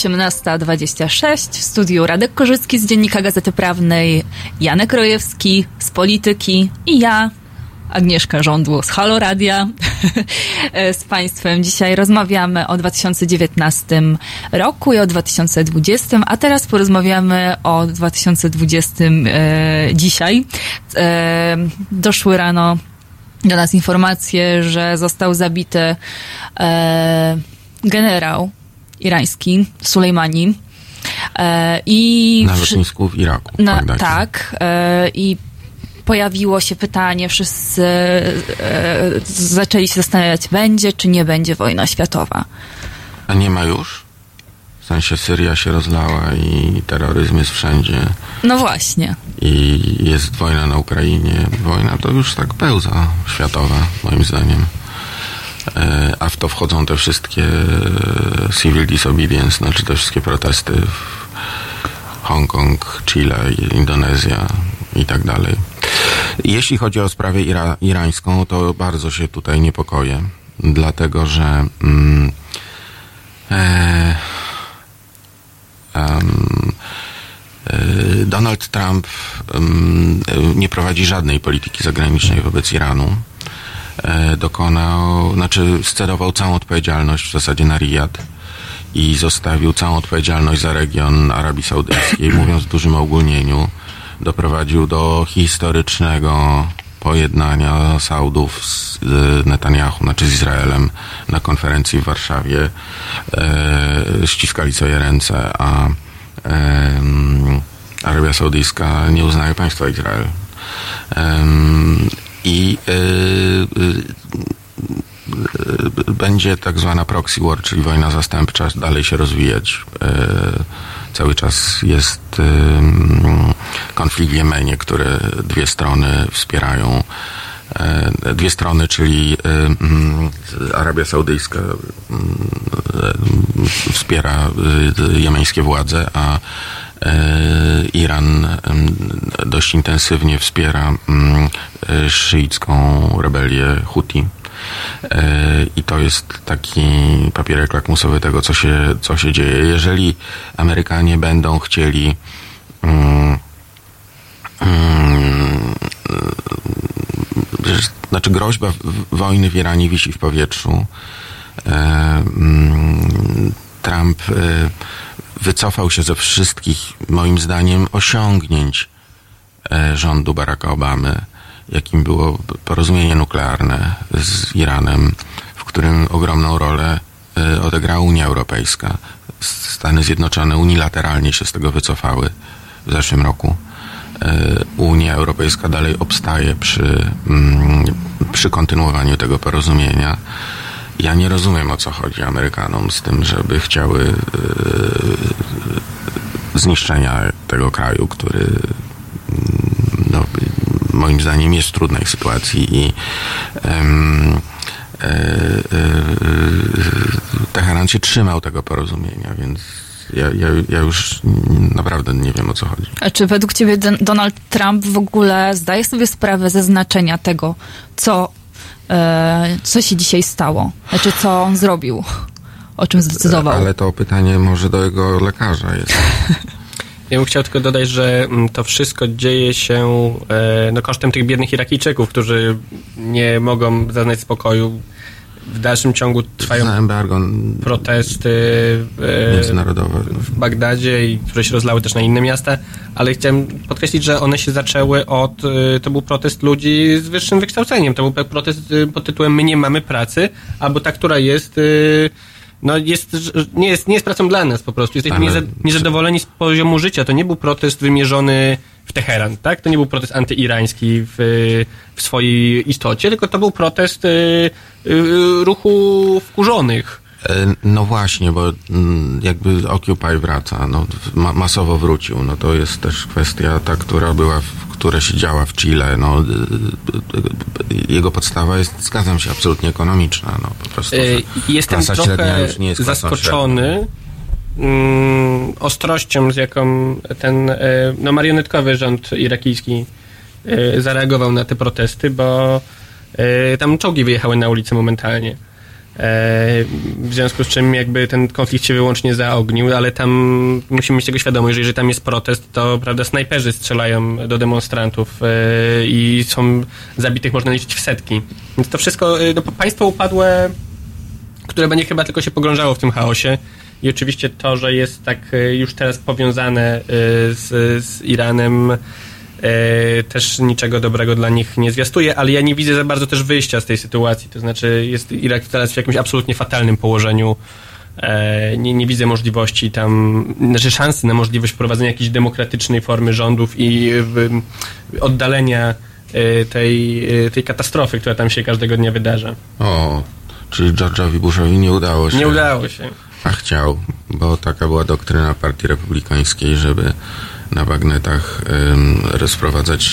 18.26 w studiu Radek Korzycki z Dziennika Gazety Prawnej, Janek Rojewski z Polityki i ja, Agnieszka Rządło z Halo Radia. z Państwem dzisiaj rozmawiamy o 2019 roku i o 2020, a teraz porozmawiamy o 2020 e, dzisiaj. E, doszły rano do nas informacje, że został zabity e, generał irański, Sulejmani. E, i Na lotnisku w Iraku. na, tak. E, I pojawiło się pytanie, wszyscy e, zaczęli się zastanawiać, będzie czy nie będzie wojna światowa. A nie ma już? W sensie Syria się rozlała i terroryzm jest wszędzie No właśnie. i jest wojna na Ukrainie. Wojna to już tak pełza światowa, moim zdaniem. E, A w to wchodzą te wszystkie e, civil disobedience, znaczy te wszystkie protesty w Hongkong, Chile, Indonezja i tak dalej. Jeśli chodzi o sprawę ira- irańską, to bardzo się tutaj niepokoję, dlatego że mm, e, e, Donald Trump e, nie prowadzi żadnej polityki zagranicznej wobec Iranu. E, Dokonał, znaczy scedował całą odpowiedzialność w zasadzie na Riyad i zostawił całą odpowiedzialność za region Arabii Saudyjskiej, mówiąc w dużym ogólnieniu, doprowadził do historycznego pojednania Saudów z e, Netanyahu, znaczy z Izraelem na konferencji w Warszawie. E, ściskali sobie ręce, a em, Arabia Saudyjska nie uznaje państwa Izrael. Em, I e, e, e, będzie tak zwana proxy war, czyli wojna zastępcza, dalej się rozwijać. Cały czas jest em, konflikt w Jemenie, który dwie strony wspierają. Dwie strony, czyli em, Arabia Saudyjska e, wspiera jemeńskie władze, a Iran em, dość intensywnie wspiera e, szyicką rebelię Huti. E, I to jest taki papierek lakmusowy tego, co się, co się dzieje. Jeżeli Amerykanie będą chcieli znaczy groźba wojny w Iranie wisi w powietrzu. E, Trump e, wycofał się ze wszystkich, moim zdaniem, osiągnięć e, rządu Baracka Obamy, jakim było porozumienie nuklearne z Iranem, w którym ogromną rolę e, odegrała Unia Europejska. Stany Zjednoczone unilateralnie się z tego wycofały w zeszłym roku. E, Unia Europejska dalej obstaje przy, mm, przy kontynuowaniu tego porozumienia. Ja nie rozumiem o co chodzi Amerykanom z tym, żeby chciały e, zniszczenia tego kraju, który mm, no, moim zdaniem jest w trudnej sytuacji i e, e, Teheran się trzymał tego porozumienia, więc ja, ja, ja już naprawdę nie wiem o co chodzi. A czy według ciebie Don- Donald Trump w ogóle zdaje sobie sprawę ze znaczenia tego, co, co się dzisiaj stało? Znaczy, co on zrobił? O czym zdecydował? Ale to pytanie może do jego lekarza jest. Ja bym chciał tylko dodać, że mm, to wszystko dzieje się e, no, kosztem tych biednych Irakijczyków, którzy nie mogą zaznać spokoju. W dalszym ciągu trwają embargo protesty e, międzynarodowe. w Bagdadzie i które się rozlały też na inne miasta, ale chciałem podkreślić, że one się zaczęły od, y, to był protest ludzi z wyższym wykształceniem, to był protest y, pod tytułem my nie mamy pracy, albo ta, która jest, no jest, nie jest, nie jest pracą dla nas po prostu, jesteśmy Ale- nieza- niezadowoleni z poziomu życia, to nie był protest wymierzony w Teheran, tak? To nie był protest antyirański w, w swojej istocie, tylko to był protest y, y, ruchu wkurzonych. E, No właśnie, bo mm, jakby Occupy wraca, no, masowo wrócił, no to jest też kwestia ta, która była, która się działa w Chile, no, y, y, jego podstawa jest, zgadzam się, absolutnie ekonomiczna, no, po prostu. Jestem trochę już nie jest zaskoczony mm, ostrością, z jaką ten no, marionetkowy rząd irakijski zareagował na te protesty, bo tam czołgi wyjechały na ulicę momentalnie. E, W związku z czym jakby ten konflikt się wyłącznie zaognił, ale tam musimy mieć tego świadomość, że jeżeli tam jest protest, to prawda, snajperzy strzelają do demonstrantów e, i są zabitych można liczyć w setki. Więc to wszystko, e, no, państwo upadłe które będzie chyba tylko się pogrążało w tym chaosie. I oczywiście to, że jest tak już teraz powiązane z, z Iranem, też niczego dobrego dla nich nie zwiastuje, ale ja nie widzę za bardzo też wyjścia z tej sytuacji. To znaczy, jest Irak teraz w jakimś absolutnie fatalnym położeniu. E, Nie, nie widzę możliwości tam, znaczy szansy na możliwość wprowadzenia jakiejś demokratycznej formy rządów i oddalenia e, tej, e, tej katastrofy, która tam się każdego dnia wydarza. O, czyli George'owi Bushowi nie udało się. Nie udało się. A chciał, bo taka była doktryna Partii Republikańskiej, żeby na bagnetach rozprowadzać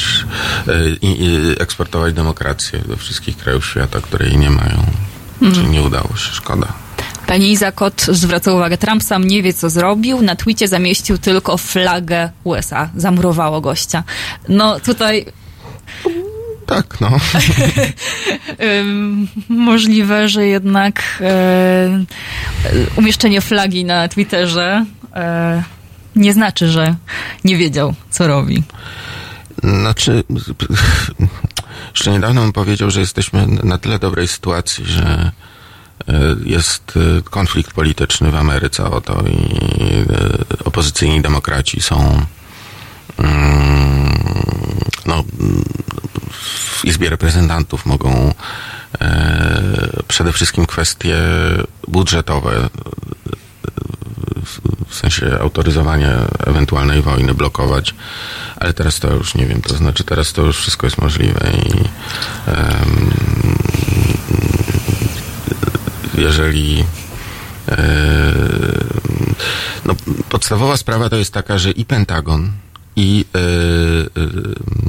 y, i y, eksportować demokrację do wszystkich krajów świata, które jej nie mają. Czyli nie udało się, szkoda. Pani Izakot zwraca uwagę, Trump sam nie wie, co zrobił. Na twicie zamieścił tylko flagę USA. Zamurowało gościa. No tutaj Tak, no. możliwe, że jednak e, umieszczenie flagi na Twitterze e, nie znaczy, że nie wiedział, co robi. Znaczy, jeszcze niedawno bym powiedział, że jesteśmy na tyle dobrej sytuacji, że e, jest konflikt polityczny w Ameryce o to i opozycyjni demokraci są mm, no, w Izbie Reprezentantów mogą e, przede wszystkim kwestie budżetowe w sensie autoryzowania ewentualnej wojny blokować, ale teraz to już nie wiem, to znaczy teraz to już wszystko jest możliwe i jeżeli e, no, podstawowa sprawa to jest taka, że i Pentagon i e, e,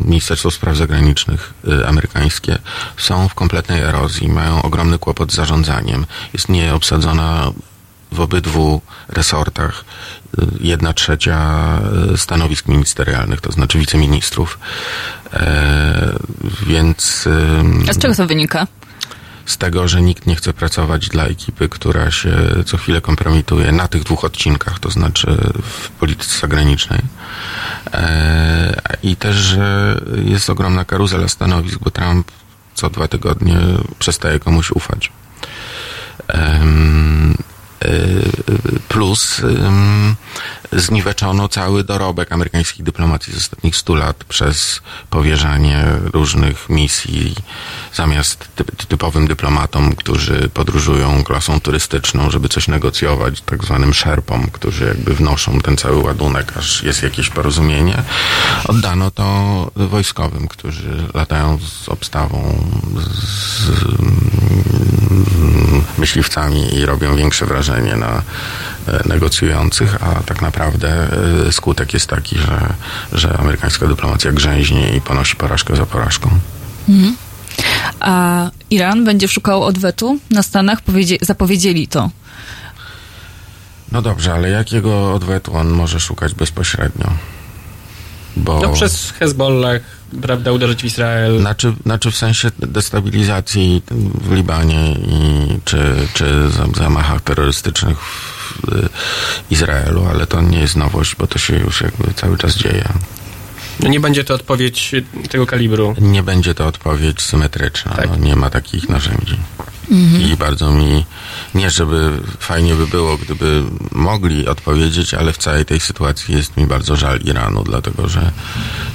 Ministerstwo Spraw Zagranicznych e, amerykańskie są w kompletnej erozji, mają ogromny kłopot z zarządzaniem. Jest nieobsadzona w obydwu resortach jedna trzecia stanowisk ministerialnych, to znaczy wiceministrów. E, więc A z czego to wynika? Z tego, że nikt nie chce pracować dla ekipy, która się co chwilę kompromituje na tych dwóch odcinkach, to znaczy w polityce zagranicznej. E, I też, że jest ogromna karuzela stanowisk, bo Trump co dwa tygodnie przestaje komuś ufać. Em, e, Plus zniweczono cały dorobek amerykańskiej dyplomacji z ostatnich 100 lat przez powierzanie różnych misji zamiast typ, typowym dyplomatom, którzy podróżują klasą turystyczną, żeby coś negocjować, tak zwanym szerpom, którzy jakby wnoszą ten cały ładunek, aż jest jakieś porozumienie. Oddano to wojskowym, którzy latają z obstawą, z mm, myśliwcami i robią większe wrażenie na e, negocjujących, a tak naprawdę e, skutek jest taki, że, że amerykańska dyplomacja grzęźnie i ponosi porażkę za porażką. A Iran będzie szukał odwetu na Stanach? Powiedzie- zapowiedzieli to. No dobrze, ale jakiego odwetu on może szukać bezpośrednio? Bo... No przez Hezbollah, prawda, uderzyć w Izrael. Znaczy, znaczy w sensie destabilizacji w Libanie i czy, czy za- zamachach terrorystycznych w Izraelu, ale to nie jest nowość, bo to się już jakby cały czas dzieje. No nie będzie to odpowiedź tego kalibru. Nie będzie to odpowiedź symetryczna. Tak. No, nie ma takich narzędzi. I bardzo mi, nie żeby fajnie by było, gdyby mogli odpowiedzieć, ale w całej tej sytuacji jest mi bardzo żal Iranu, dlatego że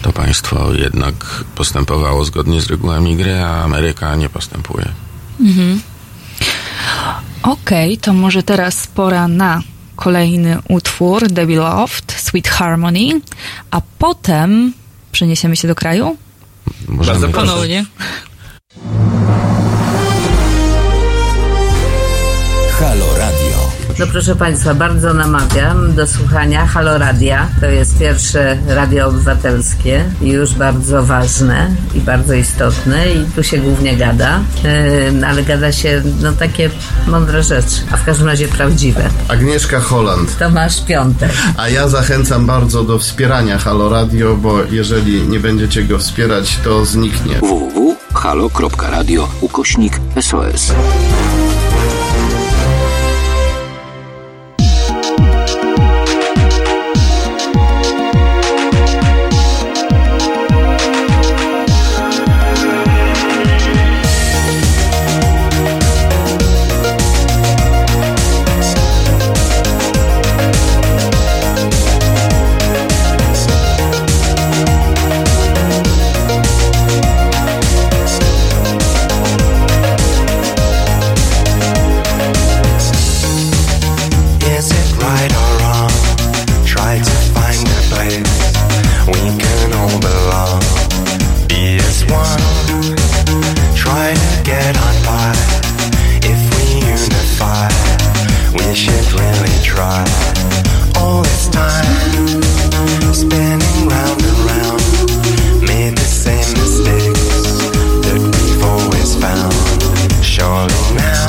to państwo jednak postępowało zgodnie z regułami gry, a Ameryka nie postępuje. Okej, to może teraz pora na kolejny utwór Debbie Loft, Sweet Harmony, a potem przeniesiemy się do kraju? Możemy Bardzo proszę. Ponownie. Radio. No proszę Państwa, bardzo namawiam do słuchania Halo Radia. To jest pierwsze radio obywatelskie i już bardzo ważne i bardzo istotne i tu się głównie gada, yy, ale gada się no takie mądre rzeczy, a w każdym razie prawdziwe. Agnieszka Holland. Tomasz Piątek. A ja zachęcam bardzo do wspierania Halo Radio, bo jeżeli nie będziecie go wspierać, to zniknie. www.halo.radio ukośnik SOS. Now.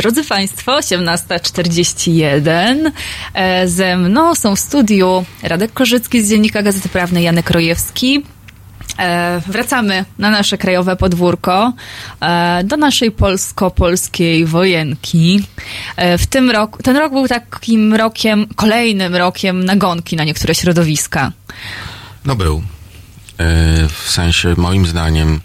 Drodzy Państwo, 18.41. E, ze mną są w studiu Radek Korzycki z Dziennika Gazety Prawnej, Janek Rojewski. E, wracamy na nasze krajowe podwórko, e, do naszej polsko-polskiej wojenki. W tym roku, ten rok był takim rokiem, kolejnym rokiem nagonki na niektóre środowiska. No był. W sensie, moim zdaniem,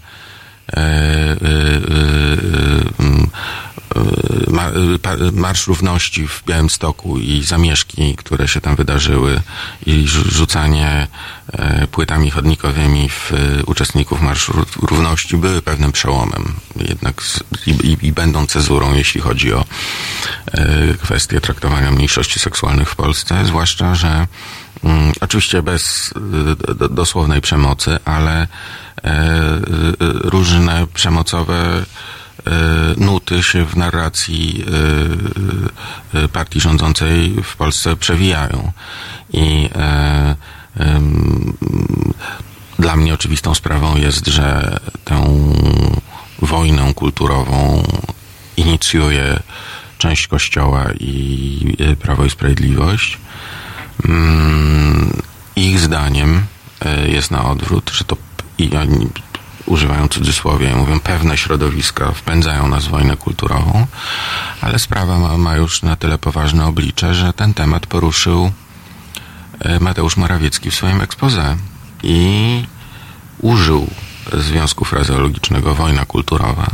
e, pa- Marsz Równości w Białymstoku i zamieszki, które się tam wydarzyły i rzu- rzucanie e, płytami chodnikowymi w e, uczestników Marszu Ró- Równości były pewnym przełomem jednak i, i, będą cezurą, jeśli chodzi o e, kwestię traktowania mniejszości seksualnych w Polsce, zwłaszcza, że mm, oczywiście bez do, dosłownej przemocy, ale e, różne przemocowe nuty się w narracji e, e, partii rządzącej w Polsce przewijają. I e, dla mnie oczywistą sprawą jest, że tę wojnę kulturową inicjuje część Kościoła i e, Prawo i Sprawiedliwość. Mm, Ich zdaniem e, jest na odwrót, że to i oni używają cudzysłowia i mówią pewne środowiska wpędzają nas w wojnę kulturową, ale sprawa ma, ma już na tyle poważne oblicze, że ten temat poruszył e, Mateusz Morawiecki w swoim expose i użył związku frazeologicznego wojna kulturowa,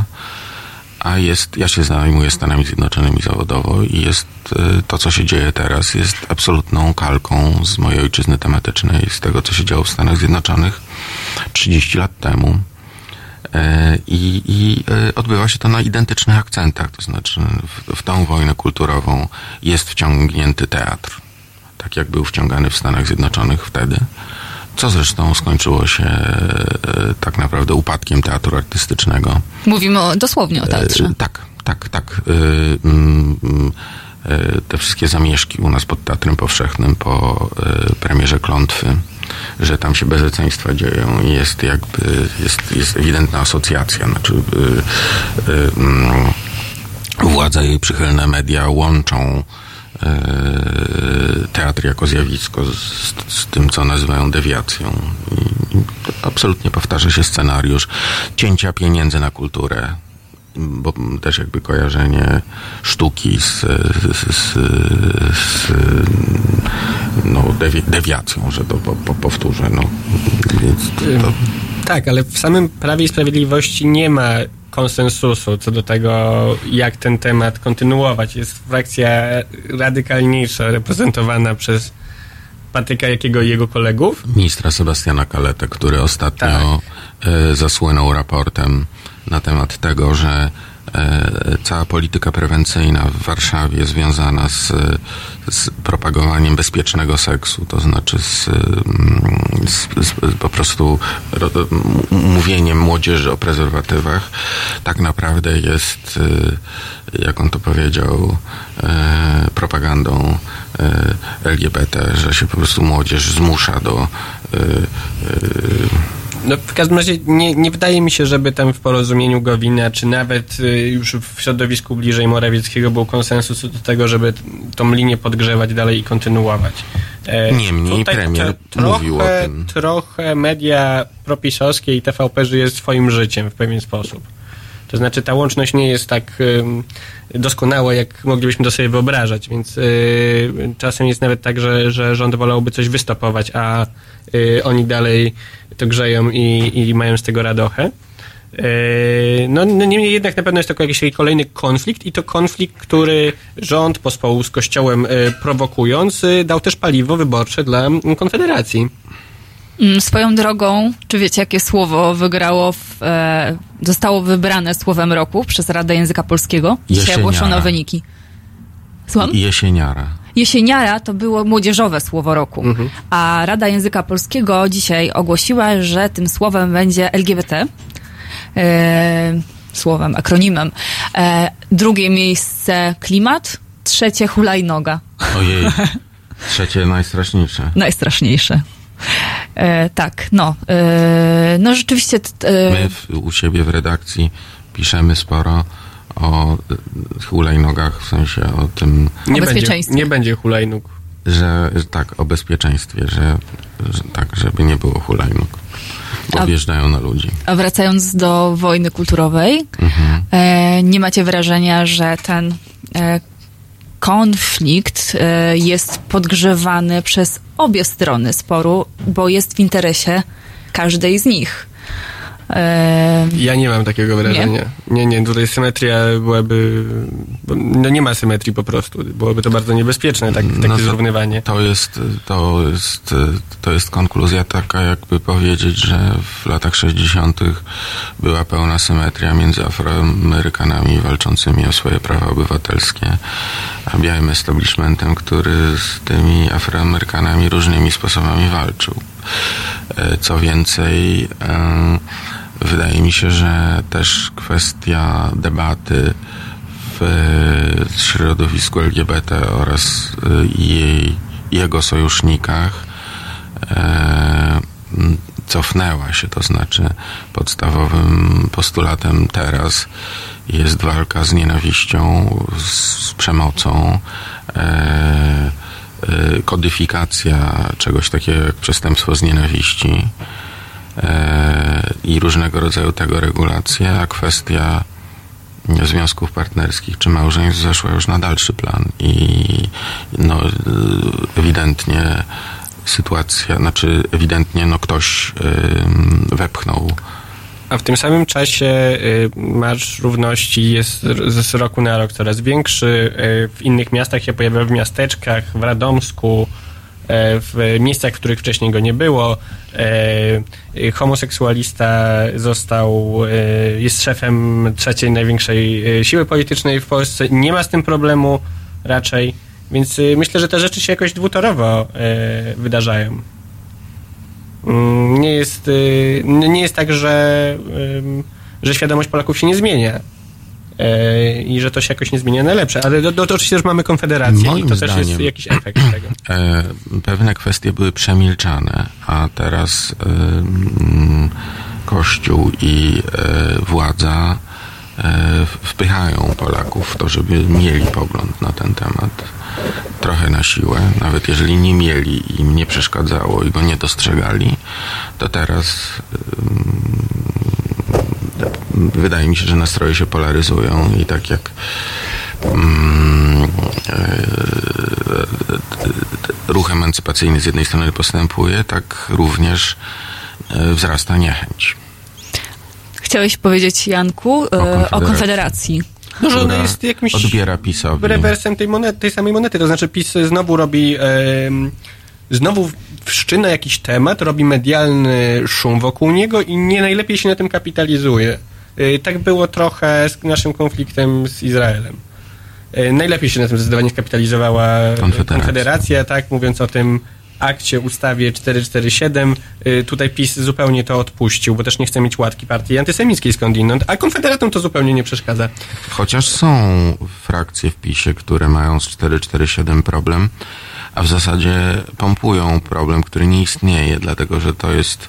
a jest, ja się zajmuję Stanami Zjednoczonymi zawodowo i jest e, to, co się dzieje teraz, jest absolutną kalką z mojej ojczyzny tematycznej, z tego, co się działo w Stanach Zjednoczonych 30 lat temu. E, I, i e, odbywa się to na identycznych akcentach, to znaczy w, w tą wojnę kulturową jest wciągnięty teatr, tak jak był wciągany w Stanach Zjednoczonych wtedy, co zresztą skończyło się e, tak naprawdę upadkiem teatru artystycznego. Mówimy o, dosłownie o teatrze. E, tak, tak, tak. E, mm, mm, te wszystkie zamieszki u nas pod Teatrem Powszechnym po premierze Klątwy, że tam się bezeceństwa dzieją i jest jakby, jest, jest ewidentna asocjacja. Znaczy, e, e, mm, władza i przychylne media łączą e, teatr jako zjawisko z, z tym, co nazywają dewiacją. I, i absolutnie powtarza się scenariusz cięcia pieniędzy na kulturę, bo też jakby kojarzenie sztuki z, z, z, z no, dewi, dewiacją, że to po, po, powtórzę. No. To, to, Tak, ale w samym Prawie i Sprawiedliwości nie ma konsensusu co do tego, jak ten temat kontynuować. Jest frakcja radykalniejsza, reprezentowana przez Patryka Jakiego i jego kolegów. ministra Sebastiana Kaletę, który ostatnio e, zasłynął raportem na temat tego, że e, cała polityka prewencyjna w Warszawie związana z, z propagowaniem bezpiecznego seksu, to znaczy z, mm, z, z po prostu mówieniem młodzieży o prezerwatywach, tak naprawdę jest, e, jak on to powiedział, e, propagandą LGBT, że się po prostu młodzież zmusza do No, w każdym razie nie, nie wydaje mi się, żeby tam w porozumieniu Gowina, czy nawet y, już w środowisku bliżej Morawieckiego był konsensus do tego, żeby tą linię podgrzewać dalej i kontynuować. E, Niemniej tutaj premier tro- mówił o trochę, tym. Trochę media propisowskie i TVP żyje swoim życiem w pewien sposób. To znaczy ta łączność nie jest tak doskonała, jak moglibyśmy to sobie wyobrażać, więc y, czasem jest nawet tak, że, że rząd wolałby coś wystopować, a y, oni dalej to grzeją i, i mają z tego radochę. Y, No, no niemniej jednak na pewno jest to jakiś kolejny konflikt i to konflikt, który rząd pospołu z Kościołem prowokując dał też paliwo wyborcze dla mm, Konfederacji. Mm, Swoją drogą, czy wiecie, jakie słowo wygrało, w, e, zostało wybrane słowem roku przez Radę Języka Polskiego? Dzisiaj Jesieniara. ogłoszono wyniki. Słucham? jesieniara. Jesieniara to było młodzieżowe słowo roku, a Rada Języka Polskiego dzisiaj ogłosiła, że tym słowem będzie LGBT. E, słowem, akronimem. E, drugie miejsce klimat, trzecie hulajnoga. Ojej, trzecie najstraszniejsze. Najstraszniejsze. E, tak, no. E, no rzeczywiście. t- E, My w, u siebie w redakcji piszemy sporo o hulajnogach, w sensie o tym, Nie będzie, bezpieczeństwie. nie będzie hulajnóg. że że tak, o bezpieczeństwie, że, że tak, żeby nie było hulajnóg, bo A- wjeżdżają na ludzi. A wracając do wojny kulturowej, Mhm. e, nie macie wrażenia, że ten e, konflikt e, jest podgrzewany przez obie strony sporu, bo jest w interesie każdej z nich. E, Ja nie mam takiego wrażenia. Nie, nie, tutaj symetria byłaby. No nie ma symetrii po prostu. Byłoby to bardzo niebezpieczne, tak, takie No to- zrównywanie. To jest, to, jest, to jest konkluzja taka, jakby powiedzieć, że w latach 60. była pełna symetria między Afroamerykanami walczącymi o swoje prawa obywatelskie, białym establishmentem, który z tymi Afroamerykanami różnymi sposobami walczył. E, Co więcej, em, wydaje mi się, że też kwestia debaty w e, środowisku LGBT oraz e, jej, jego sojusznikach e, cofnęła się, to znaczy podstawowym postulatem teraz jest walka z nienawiścią, z przemocą, e, e, kodyfikacja czegoś takiego jak przestępstwo z nienawiści e, i różnego rodzaju tego regulacje, a kwestia związków partnerskich czy małżeństw zeszła już na dalszy plan i no, y, ewidentnie sytuacja, znaczy ewidentnie no, ktoś y, wepchnął A w tym samym czasie y, Marsz Równości jest z roku na rok coraz większy. Y, w innych miastach się pojawia w miasteczkach, w Radomsku, y, w miejscach, w których wcześniej go nie było. Homoseksualista został, jest szefem trzeciej największej siły politycznej w Polsce. Nie ma z tym problemu raczej. Więc y, myślę, że te rzeczy się jakoś dwutorowo y, wydarzają. Mm, nie jest, y, nie jest tak, że, że świadomość Polaków się nie zmienia. E, I że to się jakoś nie zmienia na lepsze. Ale do, do, to oczywiście już mamy Konfederację Moim i to też jest zdaniem- jakiś efekt tego. e, pewne kwestie były przemilczane, a teraz em, Kościół i e, władza e, wpychają Polaków w to, żeby mieli pogląd na ten temat. Trochę na siłę, nawet jeżeli nie mieli im nie przeszkadzało i go nie dostrzegali, to teraz wydaje mi się, że nastroje się polaryzują i tak jak e, ruch emancypacyjny z jednej strony postępuje, tak również e, wzrasta niechęć. Chciałeś powiedzieć, Janku, e, o Konfederacji. Konfederacji. No, że ona jest jakimś odbiera PiSowi. rewersem tej, monety, tej samej monety. To znaczy PiS znowu robi... znowu wszczyna jakiś temat, robi medialny szum wokół niego i nie najlepiej się na tym kapitalizuje. Y, Tak było trochę z naszym konfliktem z Izraelem. Y, Najlepiej się na tym zdecydowanie skapitalizowała Konfederacja. Konfederacja, tak, mówiąc o tym akcie, ustawie 447. Y, Tutaj PiS zupełnie to odpuścił, bo też nie chce mieć łatki partii antysemickiej skądinąd, a konfederatom to zupełnie nie przeszkadza. Chociaż są frakcje w PiSie, które mają z 447 problem, a w zasadzie pompują problem, który nie istnieje, dlatego że to jest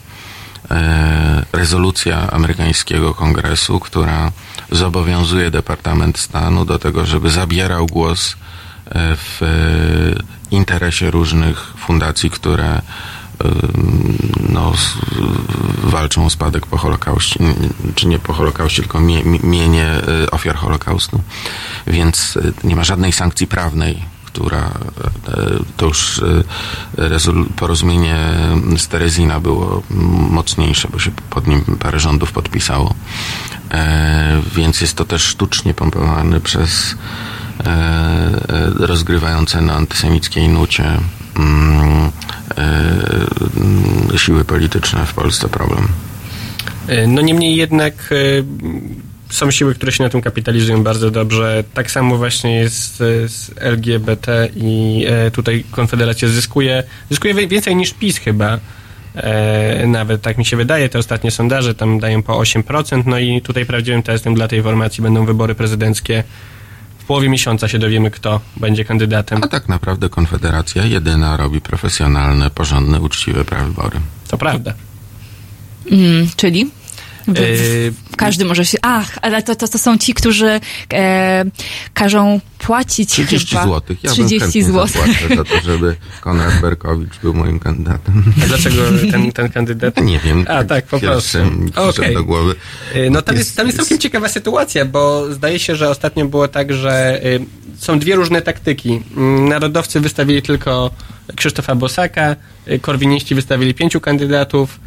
e, rezolucja amerykańskiego kongresu, która zobowiązuje Departament Stanu do tego, żeby zabierał głos e, w interesie różnych fundacji, które e, no, walczą o spadek po Holokauście, czy nie po Holokauście, tylko mie, mi- mienie e, ofiar Holokaustu. Więc e, nie ma żadnej sankcji prawnej, która to już porozumienie z Terezina było mocniejsze, bo się pod nim parę rządów podpisało. E, więc jest to też sztucznie pompowany przez rozgrywające na antysemickiej nucie mm, e, siły polityczne w Polsce problem. E, No niemniej jednak e, są siły, które się na tym kapitalizują bardzo dobrze. Tak samo właśnie jest e, z LGBT i e, tutaj Konfederacja zyskuje, zyskuje więcej niż PiS chyba. E, nawet tak mi się wydaje, te ostatnie sondaże tam dają po 8%, no i tutaj prawdziwym testem dla tej formacji będą wybory prezydenckie. W połowie miesiąca się dowiemy, kto będzie kandydatem. A tak naprawdę Konfederacja jedyna robi profesjonalne, porządne, uczciwe prawybory. To prawda. Mm, czyli? Y, Każdy może się. Ach, ale to, to, to są ci, którzy e, każą płacić 30 chyba. zł. Ja 30 bym chętnie zł. zapłacę za to, żeby Konrad Berkowicz był moim kandydatem. A dlaczego ten, ten kandydat? Nie wiem. A, tak, po prostu. Okej. do głowy. Y, No tam jest, tam jest całkiem ciekawa sytuacja, bo zdaje się, że ostatnio było tak, że y, są dwie różne taktyki. Mm, Narodowcy wystawili tylko Krzysztofa Bosaka, korwiniści wystawili pięciu kandydatów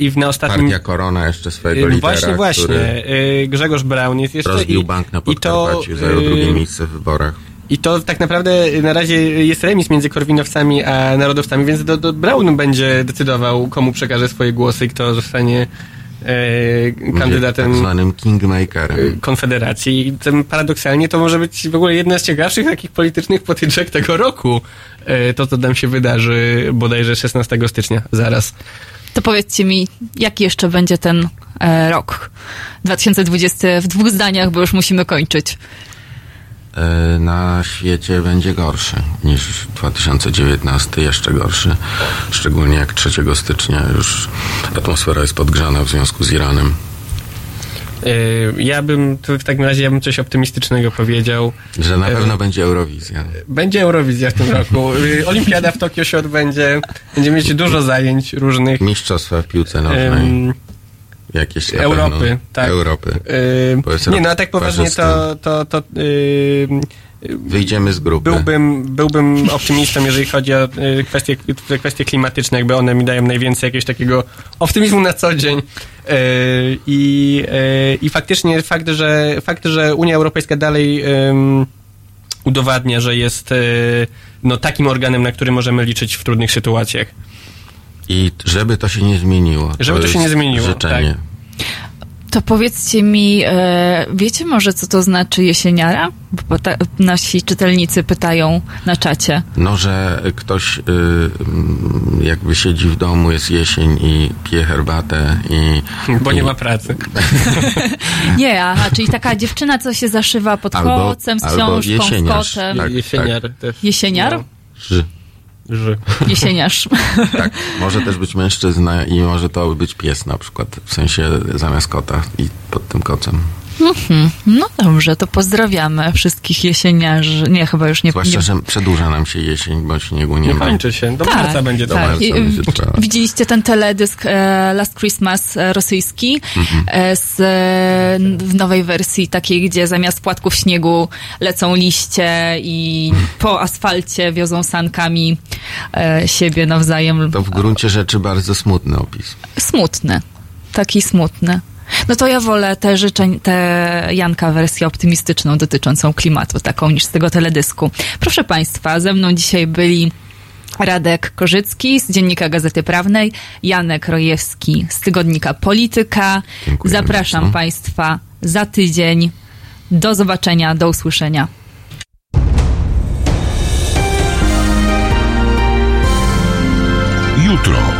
i w na ostatnim... Partia Korona jeszcze swojego Y, lidera, Właśnie, właśnie. Y, Grzegorz Braun jest jeszcze... rozbił i- bank na i to, Podkarpaciu, zajął drugie miejsce w wyborach. I to tak naprawdę na razie jest remis między korwinowcami a narodowcami, więc to, to Braun będzie decydował, komu przekaże swoje głosy i kto zostanie e, kandydatem tak zwanym kingmakerem. Konfederacji. I paradoksalnie to może być w ogóle jedna z ciekawszych takich politycznych potyczek tego roku. E, to, co tam się wydarzy bodajże 16 stycznia, zaraz. To powiedzcie mi, jaki jeszcze będzie ten e, rok 2020 w dwóch zdaniach, bo już musimy kończyć. E, Na świecie będzie gorszy niż 2019, jeszcze gorszy. Szczególnie jak 3 stycznia już atmosfera jest podgrzana w związku z Iranem. E, ja bym, to w takim razie ja bym coś optymistycznego powiedział. Że na E, pewno będzie Eurowizja. Będzie Eurowizja w tym roku. Y, Olimpiada w Tokio się odbędzie. Będziemy mieć dużo zajęć różnych. Mistrzostwa w piłce nożnej. Jakieś Europy, pewno. tak. Europy. Nie, no a tak poważnie to, to, to Wyjdziemy z grupy. byłbym, byłbym optymistą, jeżeli chodzi o y, kwestie, kwestie klimatyczne, jakby one mi dają najwięcej jakiegoś takiego optymizmu na co dzień. Y, I, y, I faktycznie fakt, że fakt, że Unia Europejska dalej udowadnia, że jest no, takim organem, na który możemy liczyć w trudnych sytuacjach. I żeby to się nie zmieniło. Żeby to się jest nie zmieniło, Życzenie. To powiedzcie mi, e, wiecie może, co to znaczy jesieniara? Bo ta, nasi czytelnicy pytają na czacie. No, że ktoś y, mm, jakby siedzi w domu, jest jesień i pije herbatę i... Bo i, nie ma pracy. Nie, aha, czyli taka dziewczyna, co się zaszywa pod Albo- kocem z albo książką, z jesieniarz. kotem. Tak, Jesieniar też. Jesieniar? No. Że. Jesieniarz. Tak, może też być mężczyzna i może to być pies na przykład, w sensie zamiast kota i pod tym kocem. Mhm. No dobrze, to pozdrawiamy wszystkich jesieniarzy. Nie, chyba już nie... Zwłaszcza, nie... że przedłuża nam się jesień, bo śniegu nie Nie ma. kończy się. Do Tak, marca będzie do tak. marca. I, będzie. Widzieliście ten teledysk e, Last Christmas e, rosyjski Mhm. e, z, e, w nowej wersji takiej, gdzie zamiast płatków śniegu lecą liście i po asfalcie wiozą sankami e, siebie nawzajem. To w gruncie rzeczy bardzo smutny opis. Smutny. Taki smutny. No to ja wolę tę życzeń, tę Janka wersję optymistyczną dotyczącą klimatu, taką niż z tego teledysku. Proszę Państwa, ze mną dzisiaj byli Radek Korzycki z Dziennika Gazety Prawnej, Janek Rojewski z Tygodnika Polityka. Dziękuję Zapraszam bardzo. Państwa za tydzień. Do zobaczenia, do usłyszenia. Jutro.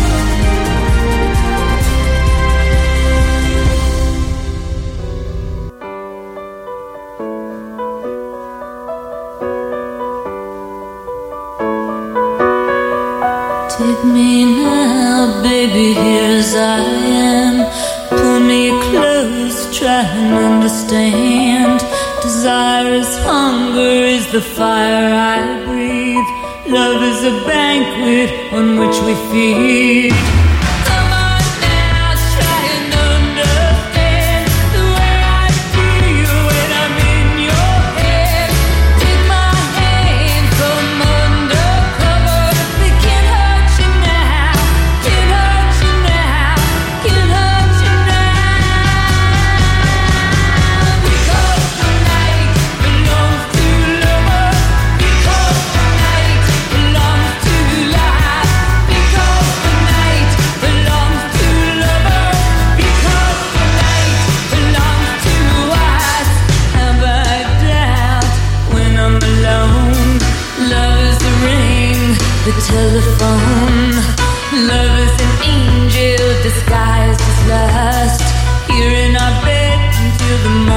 Baby, here as I am. Pull me close, try and understand. Desire is hunger, is the fire I breathe. Love is a banquet on which we feed.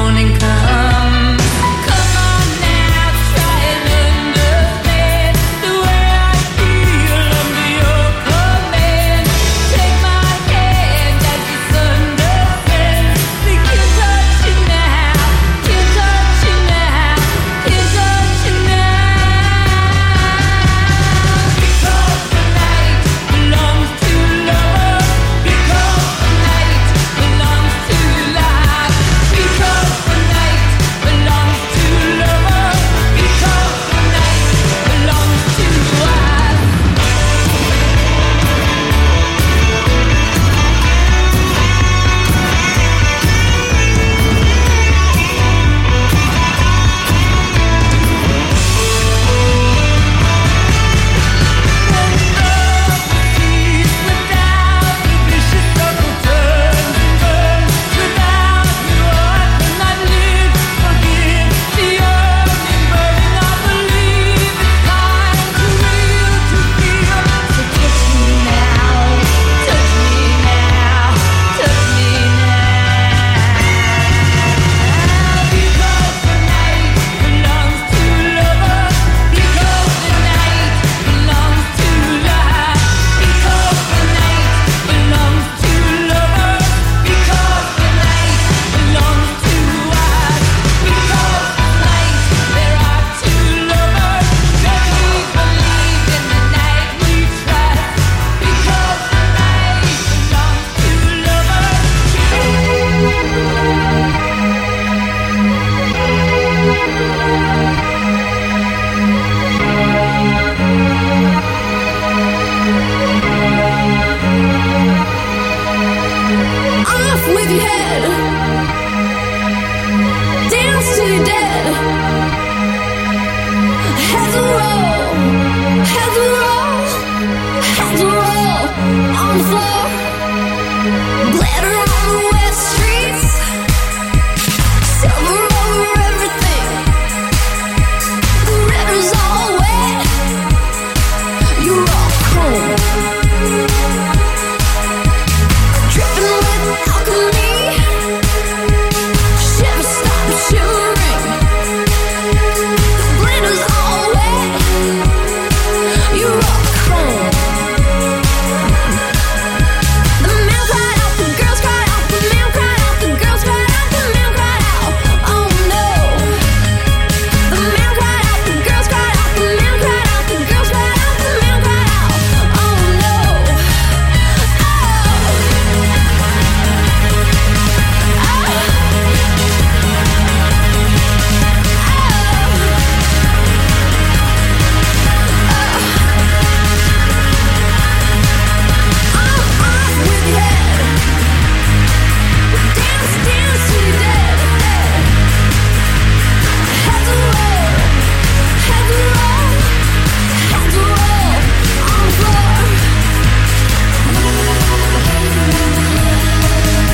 morning cloud.